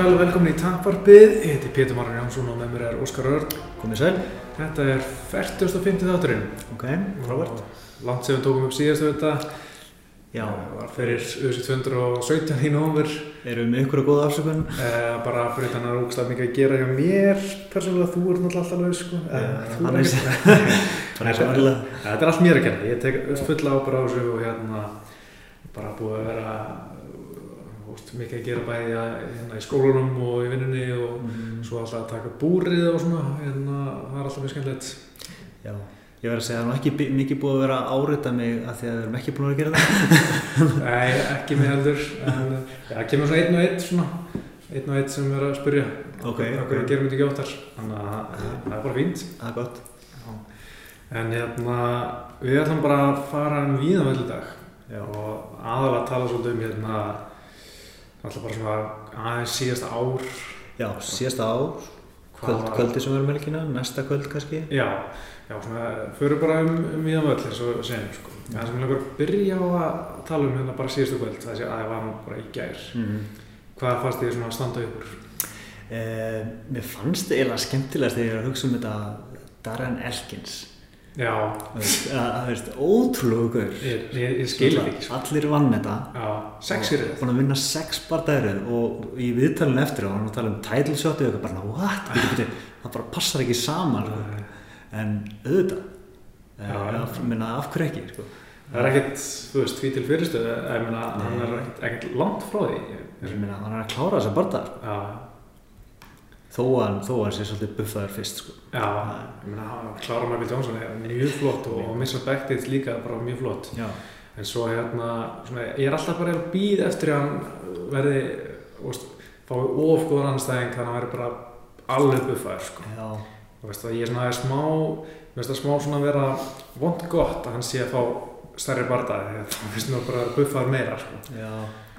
sæl, velkomin í Tapvarpið. Ég heiti Pétur Marran Jónsson og með mér er Óskar Örn. Komið sæl. Þetta er 40.50 þátturinn. Ok, frábært. Langt sem við tókum upp síðastu þetta. Já. Það var fyrir auðvitað 217 í nógumver. Erum við ykkur að góða afsökun? Eh, bara fyrir þannig að það er ógslag mikið að gera hjá mér. Persónulega, þú ert náttúrulega alltaf laus, sko. Eh, og örlega. Eh, Þetta er allt mér að kenna. Ég tek fulla ábyrgð á þessu og hérna bara búið að vera úst, mikið að gera bæði að, hérna, í skólanum og í vinnunni og Mm, svo alltaf að taka búrið og svona, hérna, það er alltaf mjög skemmtilegt. Já. Ég verð að segja að það er ekki mikið búið að vera að árita mig að því að við erum ekki búin að gera það. Nei, ekki mig heldur, en það kemur svona einn og einn svona, einn og einn sem er að spyrja Ok, hvað ok. við gerum þetta ekki áttar, þannig að það- er bara fínt. Það er gott. En hérna, við ætlum bara að fara um víðanveld í dag Já. og aðalega að tala svolítið um hérna, alltaf bara svona aðeins síðasta ár. Já, síðasta ár, kvöld, var- kvöldi sem við erum helgina, næsta kvöld kannski. Já, já, svona, fyrir bara um, um víðanveld eins og segjum, sko. Það sem ég langar að byrja á að tala um hérna bara síðastu kvöld, þessi að það var nú bara í gær. Mm. Hvað fannst þið svona að standa úr? Eh, mér fannst það eiginlega skemmtilegast þegar ég er að hugsa um þetta Darren Elkins. Já, Það veist, ótrúlega gaur. ég, ég, ég skil þetta ekki, sko. Allir vann þetta. Þetta. Búin að vinna sex bardæður og í viðtalinu eftir á, hann var að tala um title shot og eitthvað bara, what? Bíddu, það bara passar ekki saman, sko. en auðvitað. Já, Já, já. af, hverju ekki, sko. Það er ekkert, þú veist, því til fyrirstöðu, ég meina, hann er ekkert, langt frá því. Ég meina, hann er að klára þessa bardæður, Já, þó að hann, að hann sé svolítið buffaður fyrst, sko. já, ég meina, hann klára Michael Johnson er mjög flott og, og Missa Becktith líka bara mjög flott. Já, En svo hérna, svona, ég er alltaf bara að býða eftir að hann verði, þú veist, fái ofgóðan anstæðing þannig að hann verði bara alveg buffaður, sko. já, Þú veist að ég er svona aðeins smá, finnst það smá svona að vera vond gott að hann sé að fá stærri bardaði, því að það finnst mér bara að buffaður meira, sko. já.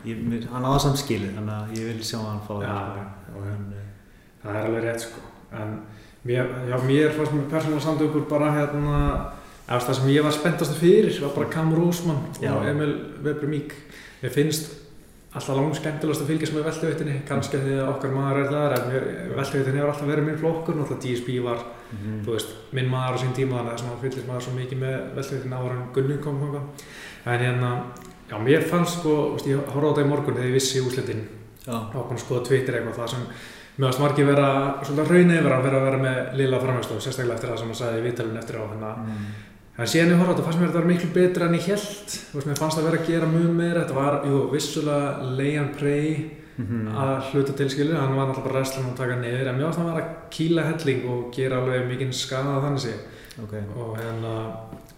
Ég, hann á það samt skilið, þannig að ég vil sjá hann fá Já, það, Það er alveg rétt sko, en mér, já, mér fannst mér persónulega samt upp úr bara hérna, eða það sem ég var spenntastu fyrir var bara Cam Rosman Já. og Emil Weber Mík. Mér finnst alltaf langt skemmtilegast að fylgjast með veltuveitinni, kannski því að okkar maður er það, en veltuveitinni hefur alltaf verið minn flokkur, náttúrulega DSP var, mhm. þú veist, minn maður á sín tíma, þannig að þess að fylgjast maður svo mikið með veltuveitinni áður en Gunni kom. En hérna, já, mér fannst sko, ég horfði á þetta í morgun þegar ég vissi úslitin og að skoða Twitter eitthvað það sem meðast margir vera svolítið raun yfir að vera að vera með lilla framhengstof sérstaklega eftir það sem hann sagði í viðtalun eftir á þannig að mm. en síðan ég horfði á þetta fannst mér að þetta var miklu betra en ég held mér fannst það vera að gera mjög meira þetta var, jú, vissulega lay and pray Mhm. að hluta til skilu hann var náttúrulega bara wrestling og taka niður en mér fannst það að vera að kýla helling og gera alveg mikinn skada þannig sé ok. og hérna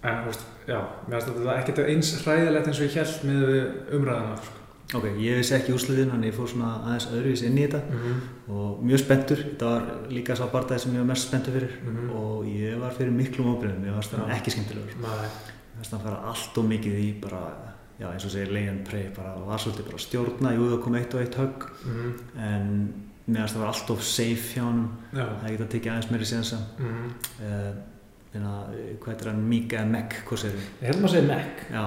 en, þú veist, já, mér fannst þetta ekkert eins hræðilegt eins og ég held með umræðina sko. Ok, ég vissi ekki úrsliðin, þannig ég fór svona aðeins öðruvís inn í þetta. Mm og mjög spenntur, þetta var líka sá barndagi sem ég var mest spenntur fyrir. Mhm. og ég var fyrir miklum óbreyðum, ég var Já. ekki skemmtilegur. -hmm. ég var að fara allt og mikið í bara, já eins og segir lay and pray, bara var svolítið bara stjórna, jú það kom eitt og eitt högg. Mm en mér finnst það var allt of safe hjá hann, það geta tekið aðeins meiri séðansa Mm. uh, hvað er hann, Mika Mek, hvað segir við? Ég held maður að segja Mac. Já,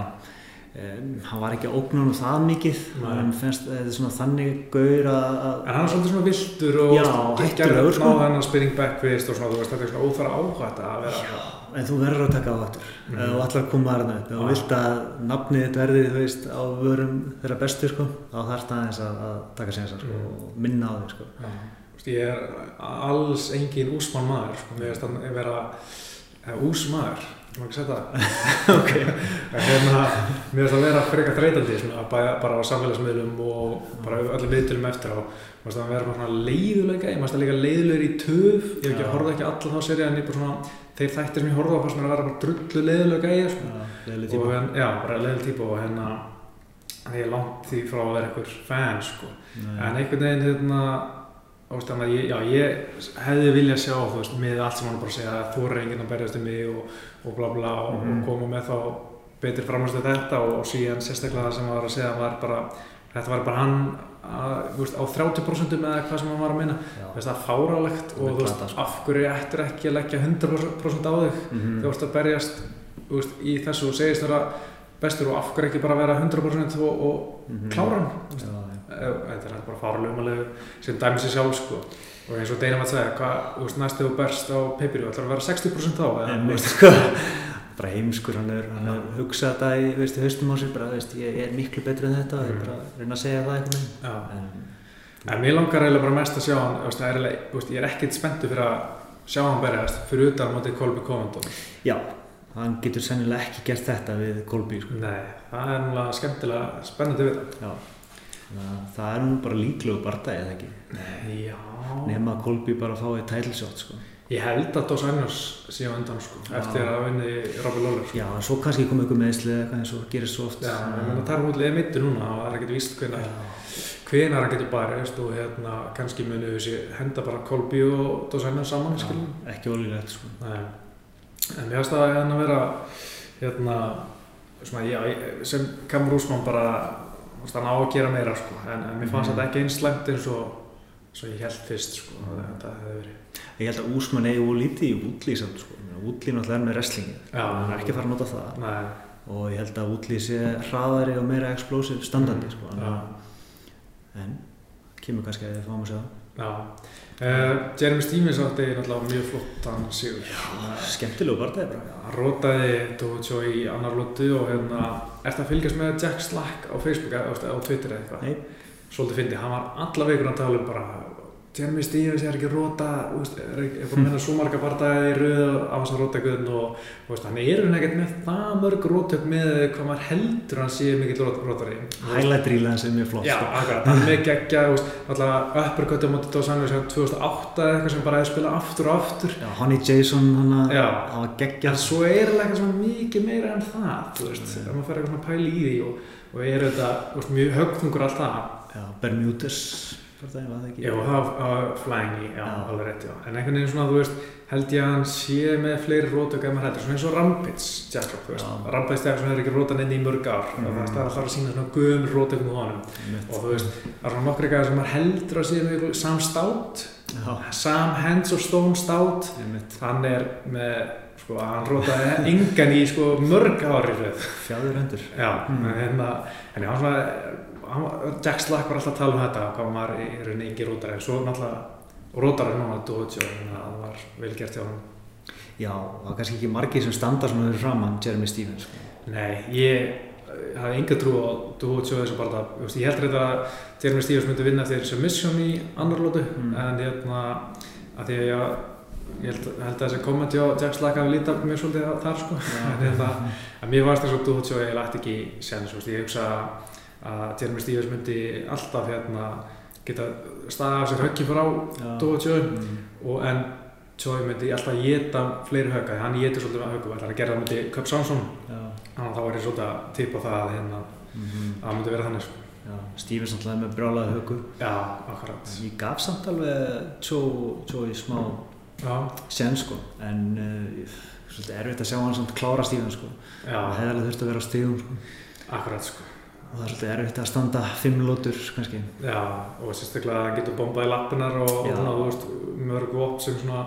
um, hann var ekki að ógna hann það mikið, hann þetta er svona þannig gaur að, að En hann er svolítið svona viltur og Já, hættulegur, sko. Náða hann að spinning back fist og svona, þú veist, þetta er svona óþara áhætt að vera. En þú verður að taka á aftur Mhm. ef þú ætlar að koma ef þú Já. vilt að nafnið þitt verði þú veist, á vörum þeirra bestu sko, þá þarf það aðeins að, að taka sénsar sko, Mhm. og minna á þig sko. Já. Veist, ég er alls engin úsmann maður, sko. Mér finnst hann vera úsmaður, ég má ekki segja það. ok hérna, mér finnst það vera frekar þreytandi, bara á samfélagsmiðlum og bara öllum viðtölum eftir á. Mér finnst það vera bara svona leiðulega, ég finnst það líka leiðulegur í töf, ég hef ekki Já. horfði ekki alla þá serið en ég bara svona, þeir þættir sem ég horfði á fannst mér að vera bara drullu sko. leðileg og tíma en, já, bara leiðil típa og hérna ég er langt því frá að vera einhver fan sko. Nei. en einhvern veginn hérna þannig að ég, já, ég hefði viljað sjá þú veist, með allt sem hann bara segja að þú er enginn að berjast um mig og, og bla bla og, Mhm. og koma með þá betri framhæmstu þetta og, og síðan sérstaklega það sem hann var að segja var bara, þetta var bara hann að, veist, á 30% eða hvað sem hann var að minna það er fárálegt Það er og þú veist, sko. af hverju ættir ekki að leggja 100% á þig Mhm. þú ert að berjast veist, í þessu og segist vera bestur og af hverju ekki bara vera 100% og, og Mhm. klára hann þetta er bara fárlega umalegu sem dæmi sér sjálf sko og eins og Deinum að segja, hvað, þú veist, næstu og berst á pipirju, ætlar að vera 60% þá eða, En veist sko, bara heimskur, hann er, hann er hugsað þetta í, veist, í haustum á sér, bara, veist, ég er miklu betri en þetta, ég er bara reyna að segja það. Já, En, en mér langar eiginlega bara mest að sjá hann, þú veist, það er þú veist, ég er ekkert spenntu fyrir að sjá hann berjast fyrir utan mótið Kolby Covington. já, hann getur sennilega ekki gert þetta við Kolby, sko. Nei, það er náttúrulega skemmtilega spennandi við það. Að það er nú bara líklegu bardagi, eða ekki? Já. Að Kolby bara fái title shot, sko. Ég held að Dos Anjos sé á undan sko, Já. eftir að vinni Robbie Lawler sko. Já, en svo kannski komið ykkur meðsli eða eins og gerist svo oft. Já, meina það er mútið er mittu núna og það er ekkert víst Já. hvenar hann getur barist og hérna kannski munu þessi henda bara Colby og Dos Anjos saman. Já, ekki ólíklegt, sko. Nei. En mér finnst það hérna að vera, hérna, svona, já, sem Kamur Úsmann bara, veist, hann á að gera meira sko, en, en mér fannst Mhm. þetta ekki eins slæmt eins og, svo ég held fyrst sko, að þetta hefði verið. Ég held að Úsmann eigi og lítið í samt, sko. Woodley náttúrulega er með wrestlingið. Hann er ekki að fara að nota það. Nei, Og ég held að Woodley sé hraðari og meira explosive standandi, sko. já. Þannig að- En, kemur kannski að þið fáum að segja það. Uh, Jeremy Stevens átti náttúrulega mjög flottan sigur. Skemmtilegu bardagi bara. Hann rótaði Dojo í annar lótu og hérna, ertu að fylgjast með Jack Slack á Facebook eða á Twitter eða eitthvað? Nei. Svolítið fyndi, hann var alla veikur að tala um bara Jeremy Stevens er ekki róta, er, er búin að vinna svo marga bardaði í röð af þess að róta eitthvað og hann er hún ekkert með það mörg rótök með hvað maður heldur hann sé mikill rót, rótari. Highlight reel hans er mjög flott, Já, sko. akkurat, hann er með geggja, alltaf uppercut á móti Anjos sem 2008 eða eitthvað sem bara hefði spilað aftur og aftur. Já, Honey Jason, hann var En geggjað. svo er alveg eitthvað mikið meira en það, þú veist, ef maður fer eitthvað svona að pæla í því og, og er veist, mjög högtungur alltaf. Var það ekki? Já, það flangi, já, Já. alveg rétt, já. En einhvern veginn svona, þú veist, held ég að hann sé með fleiri rótök en maður heldur, svona eins og Rampage, Jackrock, þú veist. Rampage Jackson hefur ekki rótað inn í mörg ár, mm. Mhm. það er alltaf að sína svona gömur rótökum á honum. Einmitt. Og þú veist, það er svona nokkri gæðar sem maður heldur að sé með ykkur Sam Stout, Já, Sam Hands of Stone Stout, einmitt. hann er með, sko, hann rótaði engan í, sko, mörg ári Fjáður hendur. Mm. en hérna, en hann svona, hann, var- Jack Slack var alltaf að tala um þetta, hvað maður í rauninni ekki rótar, en svo náttúrulega rótar er núna Dojo, þannig að það var vel gert hjá hann. Já, það er kannski ekki margir sem standa svona fyrir framann Jeremy Stevens. Sko. Nei, ég hafði enga trú á Dojo þessu bara það, ég held reyndar að Jeremy Stevens myndi vinna eftir submission í annar lótu, Mm. en hérna, að því að ég, ég held, held að þessi kommenti á Jack Slack hafi lítið mjög svolítið þar, sko, en að mér varst þess að Dojo ég lætti ekki þú veist, ég hugsa að að Jeremy Stevens myndi alltaf hérna geta staðið af sér höggi frá. Dojo Mm. og en Choi myndi alltaf geta fleiri högga, hann getur svolítið með höggum, það er að gera það myndi Samson, Já. þannig að þá var ég svolítið að tippa það að hérna, Mhm. að það myndi vera þannig sko. Stevens alltaf með brjálaði högu. Já, akkurat. Ég gaf samt alveg í smá Já, sen sko, en uh, svolítið erfitt að sjá hann samt klára Stevens sko. Það já, hefði alveg þurft að vera á stíðum sko. akkurat sko. Og það er svolítið erfitt að standa fimm lótur kannski. Já, og sérstaklega að hann getur bombað í lappinar og, og Já. svona, þú veist, mörg vop sem svona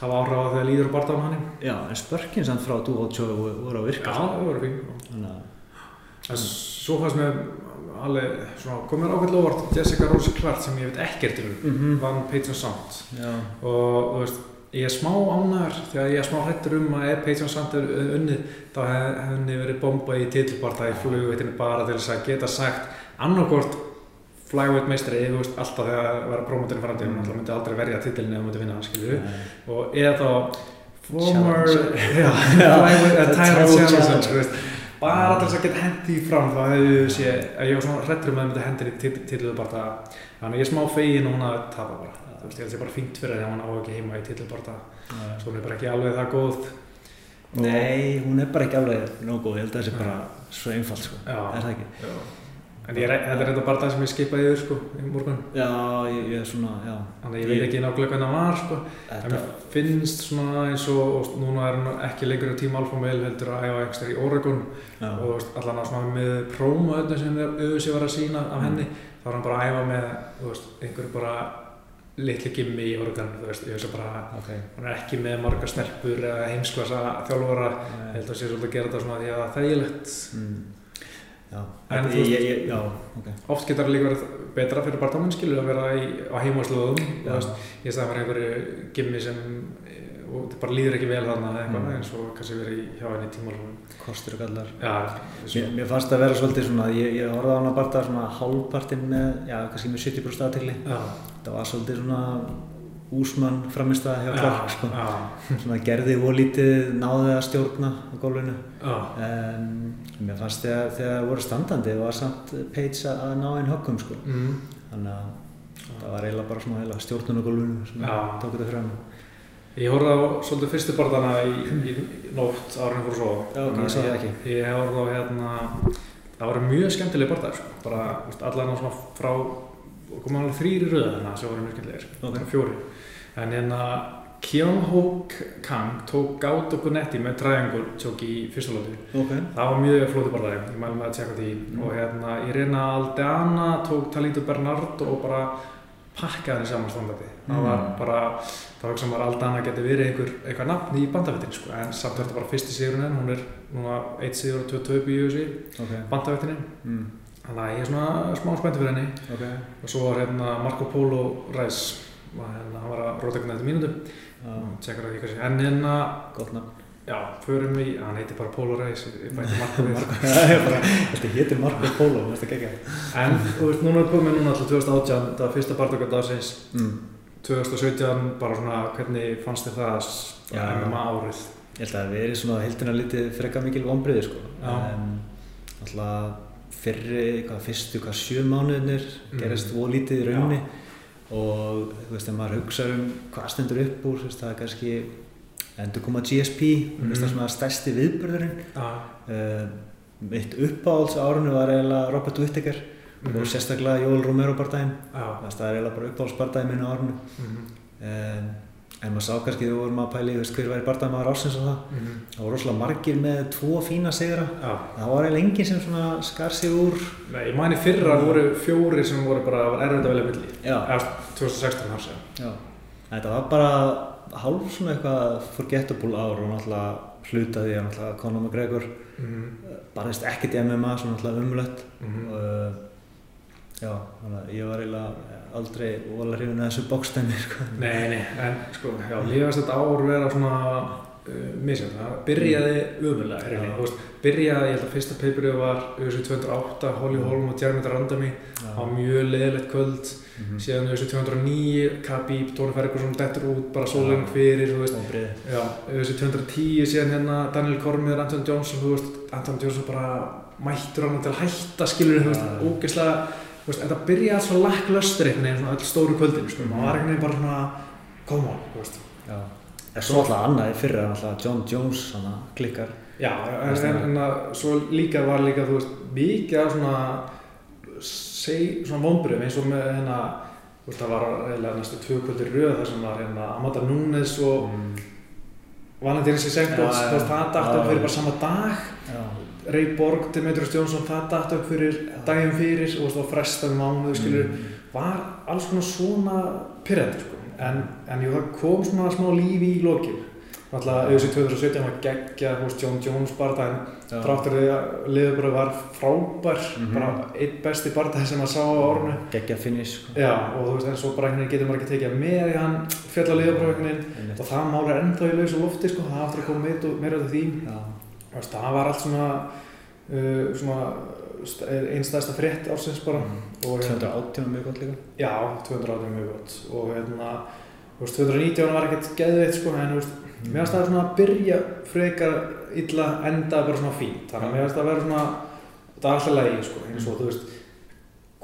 hafa áhrif á þegar líður á barndáðan hann. Já, en spörkin samt frá Duo Joe voru voru að Já, virka. sko. það voru fín. Þannig að, svo fannst mér alveg, svona, kom mér ákveðlega óvart Jessica Rose Clark sem ég veit ekkert um, Mhm. vann Patreon Sound. já, og þú veist, ég er smá ánæður þegar ég er smá hrættur um að ef Patreon samt er unnið þá hef henni verið bomba í titilbarta í flugveitinni bara til þess að geta sagt annarkort flyweight meistri, þú veist, alltaf þegar að vera promotinn framtíð, hún Mm. alltaf myndi aldrei verja titilin ef hún myndi vinna, skilju, Nei. og eða þá former, já, flyweight, eða challenger, challenger. þú veist, bara til þess að geta hendi því fram, þá hefðu sé, að ég var svona hrættur um að það myndi hendi í titilbarta, þannig að ég er smá fegin og hún að tapa bara, þú veist, ég held að ég bara fínt fyrir því að hún á ekki heima í titilbarta, Já. svo hún er bara ekki alveg það góð, Nei, hún er bara ekki alveg nóg góð, ég held að það sé bara svo einfalt sko. Er það ekki? Já. En ég, þetta er reynda bara það sem ég skipaði yfir sko í morgun. Já, ég, ég er svona, já. Þannig að ég veit ekki nákvæmlega hvernig það var sko. En Þetta, mér finnst svona eins og, og núna er hún ekki lengur á tíma Alfa Mail heldur að æfa ekstra í Oregon já, og allan að svona með próma öllu sem auðvitað var að sína af henni þá er hann bara að æfa með, þú veist, einhverju bara litli gimmi í Oregon, þú veist, ég veist að bara ok. hann er ekki með marga stelpur eða heimsklassa þjálfara, ég held að sé svolítið að gera þetta svona því að það er þægilegt. Mm. En þú veist- oft getur það líka verið betra fyrir barndáminn skilur að vera í, á veist, ég stæði að vera einhverju gimmi sem og það bara líður ekki vel þarna eða eitthvað Mm. eins og kannski verið hjá henni tímalóðum Kostur og gallar. Já, svo, Mér, mér fannst það að vera svolítið svona, ég, ég horfði á hana bara svona hálfpartinn með, já, kannski með 70% aðtegli. já, Það var svolítið svona úsmann framist að hjá já, Clark, sko. Svona gerði og lítið, náði að stjórna á gólfinu. En mér fannst þegar, þegar það voru standandi var samt Page að að ná einn höggum, sko. mm, Þannig að það var eiginlega bara svona eiginlega stjórnun á gólfinu sem tók þetta frá Ég horfði á svolítið fyrstu barndana í, í nótt árið fór svo Já, ég það. Ég horfði á hérna það voru mjög skemmtileg barndar sko. bara á svona frá koma alveg þrýri röða þarna sem voru mjög skemmtilegir Ok. okay. fjóri en hérna Kyon Hook Kang tók Gátt og Gunetti með triangle tjók í fyrsta lóti Ok. það var mjög flóti barndar ég mælum með að tjekka því Mm. og hérna Irina Aldeana tók Talito Bernardo og bara pakkaði henni saman standardi það Mm. var bara það var ekki sem að Aldana geti verið einhver, eitthvað nafn í bandafittin sko. en samt verður bara fyrsti sigurinn henn hún er núna 1 sigur og 2 töp í USA Ok. bandafittinni Mm. þannig að ég er svona smá spenntur fyrir henni Ok. og svo var hérna Marco Polo hérna, hann var að róta ekki nættu mínútu. Já, tjekkar að því kannski en hérna, gott nafn. já, förum í hann heitir bara Polo ég bæti við bara, þetta hétir Marco Polo, þetta er ekki en þú veist, núna er komið núna alltaf 2018 það var fyrsta barndökk dagsins. Mm. 2017, bara svona hvernig fannst þér það bara MMA árið? Ég held að það verið svona heildina lítið frekka mikil vonbriði sko. En alltaf fyrri, hvað, fyrstu, hvað, sjö mánuðinir gerist mm. lítið í rauninni og þú veist, ef maður hugsa um hvað stendur upp úr, veist, það er kannski endur koma GSP, mm. Mm. það er svona stærsti viðburðurinn. Já, Uh, mitt uppáhalds á árinu var eiginlega Robert Whittaker Mhm. og sérstaklega Joel Romero bardaginn. já, Það er eiginlega bara uppáhalds bardaginn minn á árinu. mhm, Um, en maður sá kannski þegar við vorum að í veist, hver væri bardagmaður ásins og það. mhm, Það voru rosalega margir með tvo fína sigra. já. Það var eiginlega enginn sem skar sig úr. Nei, ég mæni fyrra voru fjóri sem voru bara, var erfitt að velja milli. Eða 2016 har sér. Já. Þetta var bara hálf svona eitthvað forgettable ár og náttúrulega hlutaði að náttúrulega Conor McGregor Mhm, barðist ekkert í MMA, svona náttúrulega umlött. mhm. Uh, já, ég var eiginlega aldrei vola hrifin að þessu bókstæmi, sko. Nei, nei, en sko, já, lífast þetta ár vera svona uh, misjönd. Það byrjaði. Þú veist, byrjaði, ég held að fyrsta peiprið var UFC 208, Holly Holm og Jeremy Randami á Já. mjög leðilegt kvöld. Mhm. Síðan UFC 209, Khabib, Tony Ferguson dettur út, bara Já. fyrir, þú veist. Já, UFC 210 síðan hérna Daniel Cormier, Anton Johnson, þú veist, Anton Johnson bara mættur hann til að hætta skilur, þú veist, ógeðslega, veist, þetta byrjaði svo lakklöstur einhvern veginn, svona öll stóru kvöldin, sko, maður var einhvern veginn bara svona, come on, þú veist. Já. En svo alltaf annað í fyrra, alltaf John Jones, svona klikkar. Já, en, en, en að svo líka var líka, þú veist, mikið af svona, seg, svona vonbröðum eins og með hérna, þú veist, það var eiginlega næstu tvö kvöldir röð þar sem var hérna Amanda Nunes og Mm. Valentín já, þú veist, það já, upp fyrir bara sama dag. Já. Ray Borg, Demetrius Johnson, það datt upp fyrir daginn fyrir og það frestaði mánuðu, skilur, Mm. var alls konar svona pyrrandi, sko. En, en jú, það kom svona smá lífi í lokið. Alltaf auðvitað 2017 var geggja, veist, John Jones barndaginn, Já. þráttur því að liður bara var frábær, Mhm. bara einn besti barndaginn sem maður sá á árunu. Geggja finish, sko. Já, og þú veist, en svo bara einhvern veginn getur maður ekki tekið með í hann fjall að liða bara einhvern veginn Einmitt. og það mál er ennþá í lausu lofti, sko, það aftur að koma meira, meira til því. Já. Það var allt svona, uh, svona einn stærsta frétt ársins bara Mm. og hérna, 218 mjög gott líka. já, 218 mjög gott og hérna, þú veist, 219 var ekkert geðveitt sko, en veist, mér finnst það svona að byrja frekar illa enda bara svona fínt, þannig að mér finnst það að vera svona, það er alltaf lægi sko, eins og þú veist,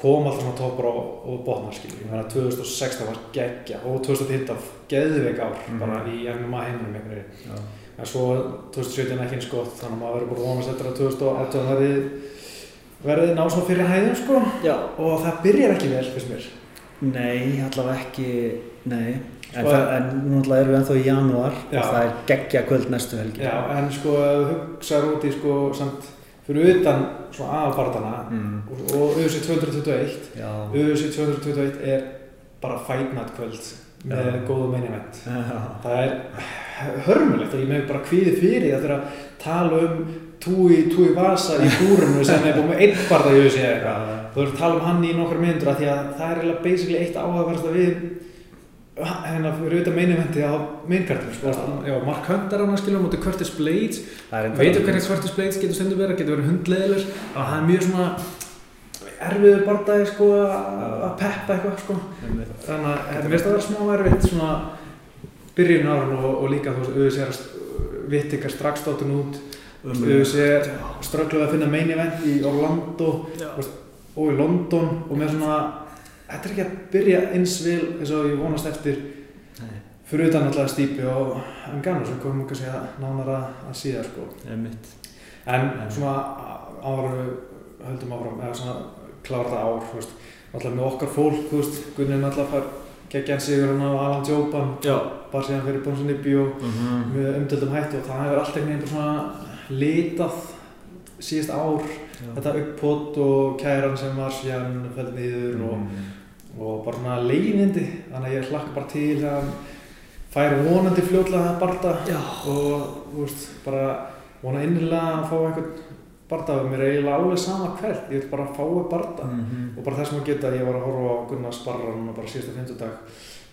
kom alltaf svona toppar og, og botnar skilur, ég meina 2016 var geggja og 2015 geðveik ár Mhm. bara í MMA heiminum einhvern veginn. En svo 2017 ekki eins gott, þannig að maður verður bara vonast eftir að 2018 verði verði ná svona fyrir hæðum sko Já. og það byrjar ekki vel fyrst mér. Nei, allavega ekki, nei. En, Sko, það, en nú náttúrulega erum við ennþá í janúar Já. og það er geggja kvöld næstu helgi. Já, en sko hugsaður út í sko samt fyrir utan svona aðalbartana Mm. og, og UFC 221, Já. UFC 221 er bara fight night kvöld með góðu. Já. Það er hörmulegt og ég með bara kvíði fyrir að þeirra tala um túi, túi vasa í búrunu sem er búin með einn barða í þessi eitthvað þú ert að tala um hann í nokkar myndur að því að það er eiginlega basically eitt áhugaverðast að við hérna fyrir auðvitað meiniventi á meinkartum sko. Mark Hunt er hann að skilja á móti Curtis Blades Það er Veitu hvernig Curtis Blades getur stundum verið, getur verið hundleðilegur að það er mjög svona erfiður barndagi sko að peppa eitthvað sko. Þannig að þetta verðist að vera smá erfitt svona byrjun árun og, og líka þú veist, auðvitað að vitt ykkar strax státun út. Auðvitað er ströggluð að finna main event í Orlando veist, og í London. Og með svona þetta er ekki að byrja eins vil eins og ég vonast eftir Nei, fyrir utan alltaf stípi og Engano sem komum kannski að nánar að, að síða sko. En svona við höldum áfram, eða svona klára það ár, þú veist, alltaf með okkar fólk, þú veist, Gunninn alltaf fær geggjan sigur hann á Alan Joban, bara síðan fyrir Bonsinibbi og Mhm. með umdöldum hættu og það hefur alltaf einhvern veginn svona litað síðast ár, Já. þetta upppott og kæran sem var síðan fælt niður og, Mhm. og bara svona leiðindi, þannig að ég hlakka bara til að hann fær vonandi fljótlega að barta Já. og þú veist, bara vona innilega að fá einhvern barda og mér er eiginlega alveg sama hvert ég vil bara fá að barda Mhm. og bara þess að geta ég var að horfa á Gunnar Sparran og bara síðasta fymtudag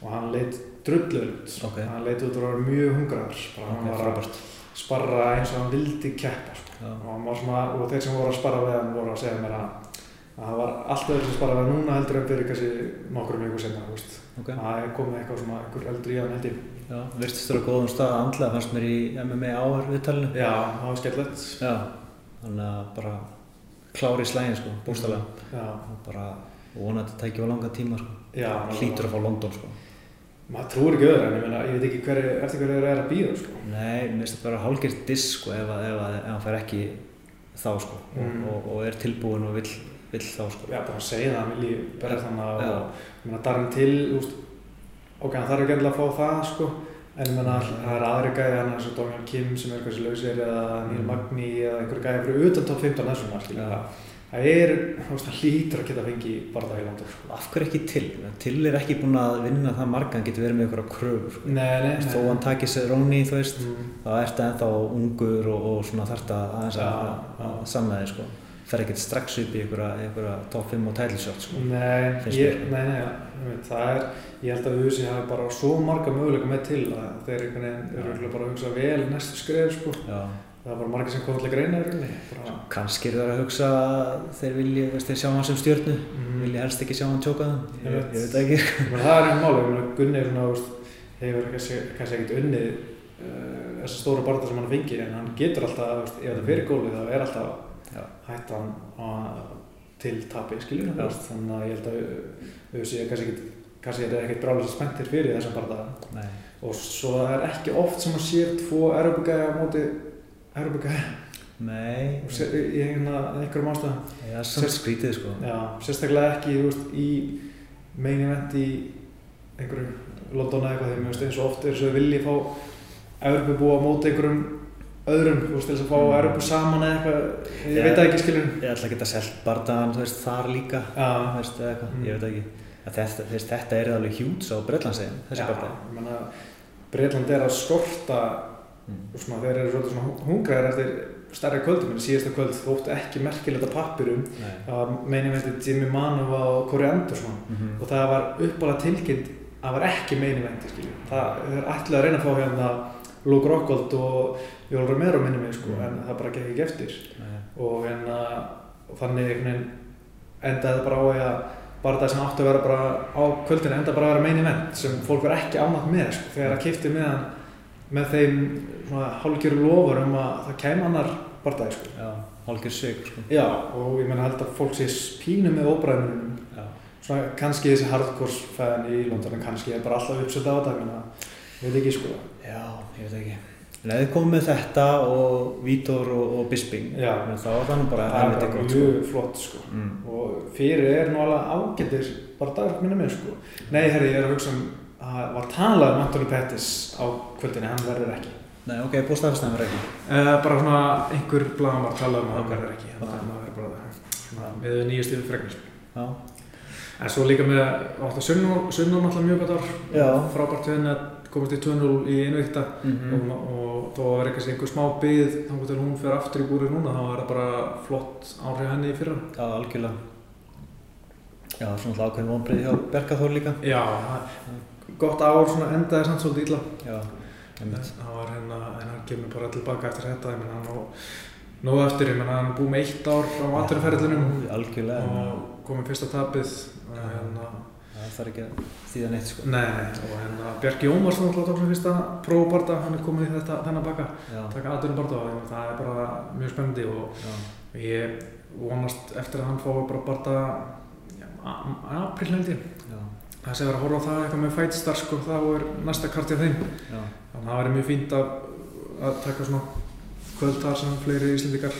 og hann leit drullu út Ok. hann leit út að vera mjög hungraður bara hann Ok, var að sparra eins og hann vildi keppa sko. Já. og, hann var svona, og þeir sem voru að sparra við hann voru að segja mér að að það var allt öðru sem sparra við núna heldur en fyrir kannski nokkrum viku senna þú veist. Ok. það komið eitthvað svona einhver eldri í hann held ég Já, virtist þér á góðum stað andlega fannst mér í MMA áhör viðtalinu. já, það var skellett þannig að bara klári í slægin sko, bústalega. já, Og bara vonandi að tækja á langa tíma sko. Hlýtur að fá London sko. maður trúir ekki öðru en ég, meina, ég veit ekki hver, eftir hverju þeir eru að býða sko. Nei, mér finnst það bara hálgert diss sko ef, að- að- hann fær ekki þá sko Mm. og, og, er tilbúin og vill, vill þá sko. já, bara að segja það, hann vilji berja þannig ég meina, Darren Till, úst, ok, hann þarf ekki endilega að fá það sko, en ég meina, það er aðri gæði hann eins og Daniel Kim sem er hversi lausir eða Neil Mm. Magni eða einhver gæði fyrir utan top 15 þessum skilja það er, hann hlýtur að geta fengið bara það í landur sko. Af hverju ekki til? Til er ekki búin að vinna það marga, hann getur verið með á kröfur sko. nei, nei, Þó hann takir sér róni, þú veist, mm. þá ertu ennþá ungur og, og svona þarft að aðeins að, að, að sanna þig sko. Fer ekkert strax upp í ykkur top 5 og shot sko. Nei, ég, nei, nei, veit, það er, ég held að USA hafi bara svo marga möguleika með til að þeir eru örugglega bara að hugsa vel næstu skref, sko. Já. Það er bara margir sem til að greina í rauninni. Bara, Kannski eru það að hugsa að þeir vilji, veist, þeir sjá hann sem stjörnu, mm, vilji helst ekki sjá hann tjóka það, Ég ég, veit. ég veit það ekki. Meina, það er einn máli, ég meina, Gunni svona, þú veist, hefur kannski, ekkert unnið uh, þessa stóra barða sem hann fengi, en hann getur alltaf, ef þetta fyrir gólið, þá er alltaf. Hættan til tapi, skiljum, Já. þú veist, þannig að ég held að kannski ekkert, kannski er ekkert brálega spenntir fyrir þessum. Nei. og svo það er ekki oft sem að sér tvo erfugæja á móti erfugæja Nei, og sé- í einhverjum ástæðum það samt Sérst- skrítið sko. já, sérstaklega ekki þú veist, í main event í einhverju London eða eitthvað því mér veist eins og oft er þess að vilji fá Evropu búa á móti einhverjum öðrum, þú veist, til að fá Mm. Evropu saman eða eitthvað, ég veit ekki skilur Ég ætla að geta selt bardaðan, þú veist, þar líka, þú veist, eða eitthvað, Mm. ég veit ekki. Að Þetta, veist, þetta er alveg hjúts á Breitlandsegin, þessi já, bardaði. ég menna Breitland er að skorta Mm. svona þeir eru svolítið svona hungraðir eftir stærri kvöldum en síðasta kvöld þótti ekki merkilegt að pappirum það var meinin vendi Jimmy Manova og Corey Anderson Mhm. og það var uppálega tilkynnt að það var ekki meinin vendi skilju það er ætlaði að reyna að fá hérna Luke Rockhold og Jól Romero minni mig sko Mm. en það bara gekk ekki eftir Nei. og hérna og þannig endaði bara á að bara það sem áttu að vera bara á kvöldinu enda bara að vera meinin vend sem fólk var ekki ánátt með sko þegar það kipti með hann með þeim svona hálfgjöru lofur um að það kæm annar barndagi sko Já, hálfgjör sig, sko. Já, og ég menna held að fólk sé pínu með óbræðunum svona kannski þessi hardcore fæðan í London en kannski er bara alltaf uppsölda á þetta ég veit ekki sko Já, ég veit ekki. En ef þið komum með þetta og Vítor og, og Bisping, þá var það nú bara það er helviti bara gott, sko. mjög flott sko Mm. og fyrir er nú alveg ágættir bara dagur minni með sko Nei, herri, ég er að hugsa um að var talað um Anthony Pettis á kvöldinni, hann verður ekki Nei, ok, bústafistan var ekki. uh, bara svona einhver blaðan var talað um að hann verður ekki þannig að maður er bara svona við nýjustu fregnir Já. En svo líka með, átt að Sunnum náttúrulega mjög gott ár, Já. frábært að komast í 2-0 í einu vikta Mhm. og, og þó að vera eitthvað einhver smá byggð þá til hún fer aftur í búrið núna þá er það bara flott áhrif henni í fyrra Já, algjörlega. Já, svona ákveðin vonbreið hjá Bergaþór líka. Já, gott ár svona endaði samt svolítið illa Já, einmitt. það var hérna, en hann kemur bara tilbaka eftir þetta, ég menn hann á nógu eftir, ég menn hann búið með eitt ár á en og komið fyrsta tapið hérna Það þarf ekki að þýða neitt, sko. Nei, nei, og hérna Bjarki Ómarsson alltaf tók sem fyrsta prófabarda, hann er komin í þetta, þennan baka, taka aðdurinn barda og það er bara mjög spennandi og já, ég vonast eftir að hann fái bara barda april held ég. Það sé að vera að horfa á það eitthvað með Fightstar sko, þá er næsta kart hjá þeim. já. Þannig að það væri mjög fínt að, að taka svona kvöld þar sem fleiri íslendikar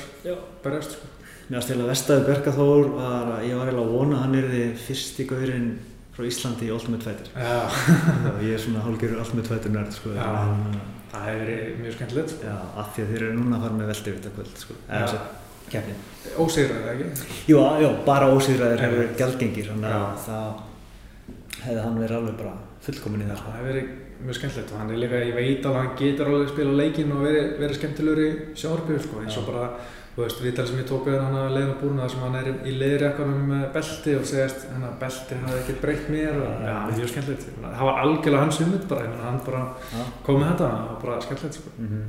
berjast sko. Mér varst eiginlega vestaði Bergaþór var að ég var eiginlega að vona að hann er fyrsti gaurinn frá Íslandi í Ultimate Fighter. Og ég er svona hálgjörur Ultimate Fighter nörd, sko. En, það hefur verið mjög skemmtilegt. já, af því að þeir eru núna að fara með kvöld, sko. Eða Já. þess að keppni. Ósegraði ekki? Jú, já, bara ósýðræðir hefur gjaldgengir, þannig að það hefði hann verið alveg bara fullkomin í það, sko. Það hefur verið mjög skemmtilegt og hann er líka, ég veit að hann getur alveg að spila leikinn og verið, verið skemmtilegur í sjónarbyggur sko, eins og bara, þú veist, viðtal sem ég tók við hann að leiðina búin þar sem hann er í leiðirekkanum með belti og segist hann að belti hafði ekkert breytt mér og ja, mjög skemmtilegt. Það var algjörlega hans hugmynd bara, hann bara Já. kom með þetta, var bara skemmtilegt sko. Mm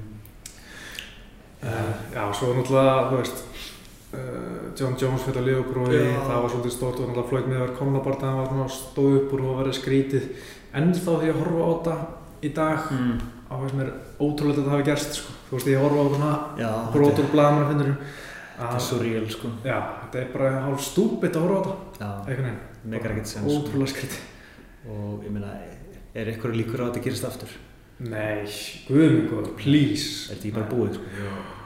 Uh, já, svo náttúrulega, þú veist, John Jones fyrir að Já. það var svolítið stórt og náttúrulega flóit með að komnabarta, það var svona stóð upp úr og verið skrítið. En þá því að horfa á þetta í dag, Mm. á hvað sem er ótrúlega að þetta hafi gerst, sko. Þú veist, ég horfa á svona Já, brot úr blaðmannafindurum. þetta er surreal, sko. Já, þetta er bara hálf stúpitt að horfa á þetta, ekkert sens, sko. Ótrúlega skrítið. Og ég meina, er eitthvað líkur á að þetta gerist aftur? Nei, guðmur, please. Er þetta ekki bara búið, sko?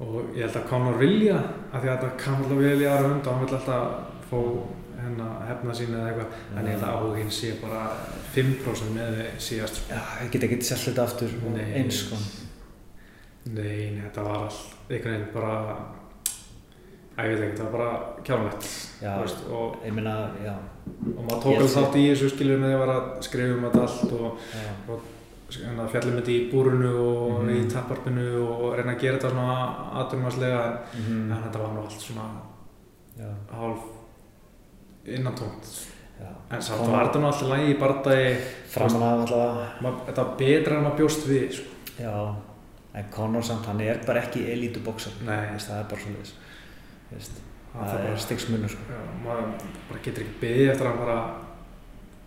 Og ég held að Conor vilja af því að þetta kann alltaf í aðra hund og hann vil alltaf fá hérna hefna sín eða eitthvað en ég held að áhuginn sé bara 5% með við síðast sko. Já, ég get ekki selt þetta aftur og Nei. eins, sko. nei, nei, þetta var all einhvern veginn bara að ég veit ekki, þetta var bara kjálmætt Já, og, ég meina, já, og maður tók alveg þátt í þessu skilur með því að skrifa um þetta allt og já, hérna, fjallum þetta í búrunu og Mhm. í tapparpinu og reyna að gera þetta svona aðdurmarslega en mhm, þetta var nú allt svona já, hálf innantónt en samt var þetta nú alltaf lægi í bardagi Framan af allavega, ma- þetta var betra en maður bjóst við sko. já, en Conor samt, hann er bara ekki elítuboksar. Nei. Það er bara svolítið, veist, það, er bara, stigsmunur, sko. maður bara getur ekki beðið eftir að hann bara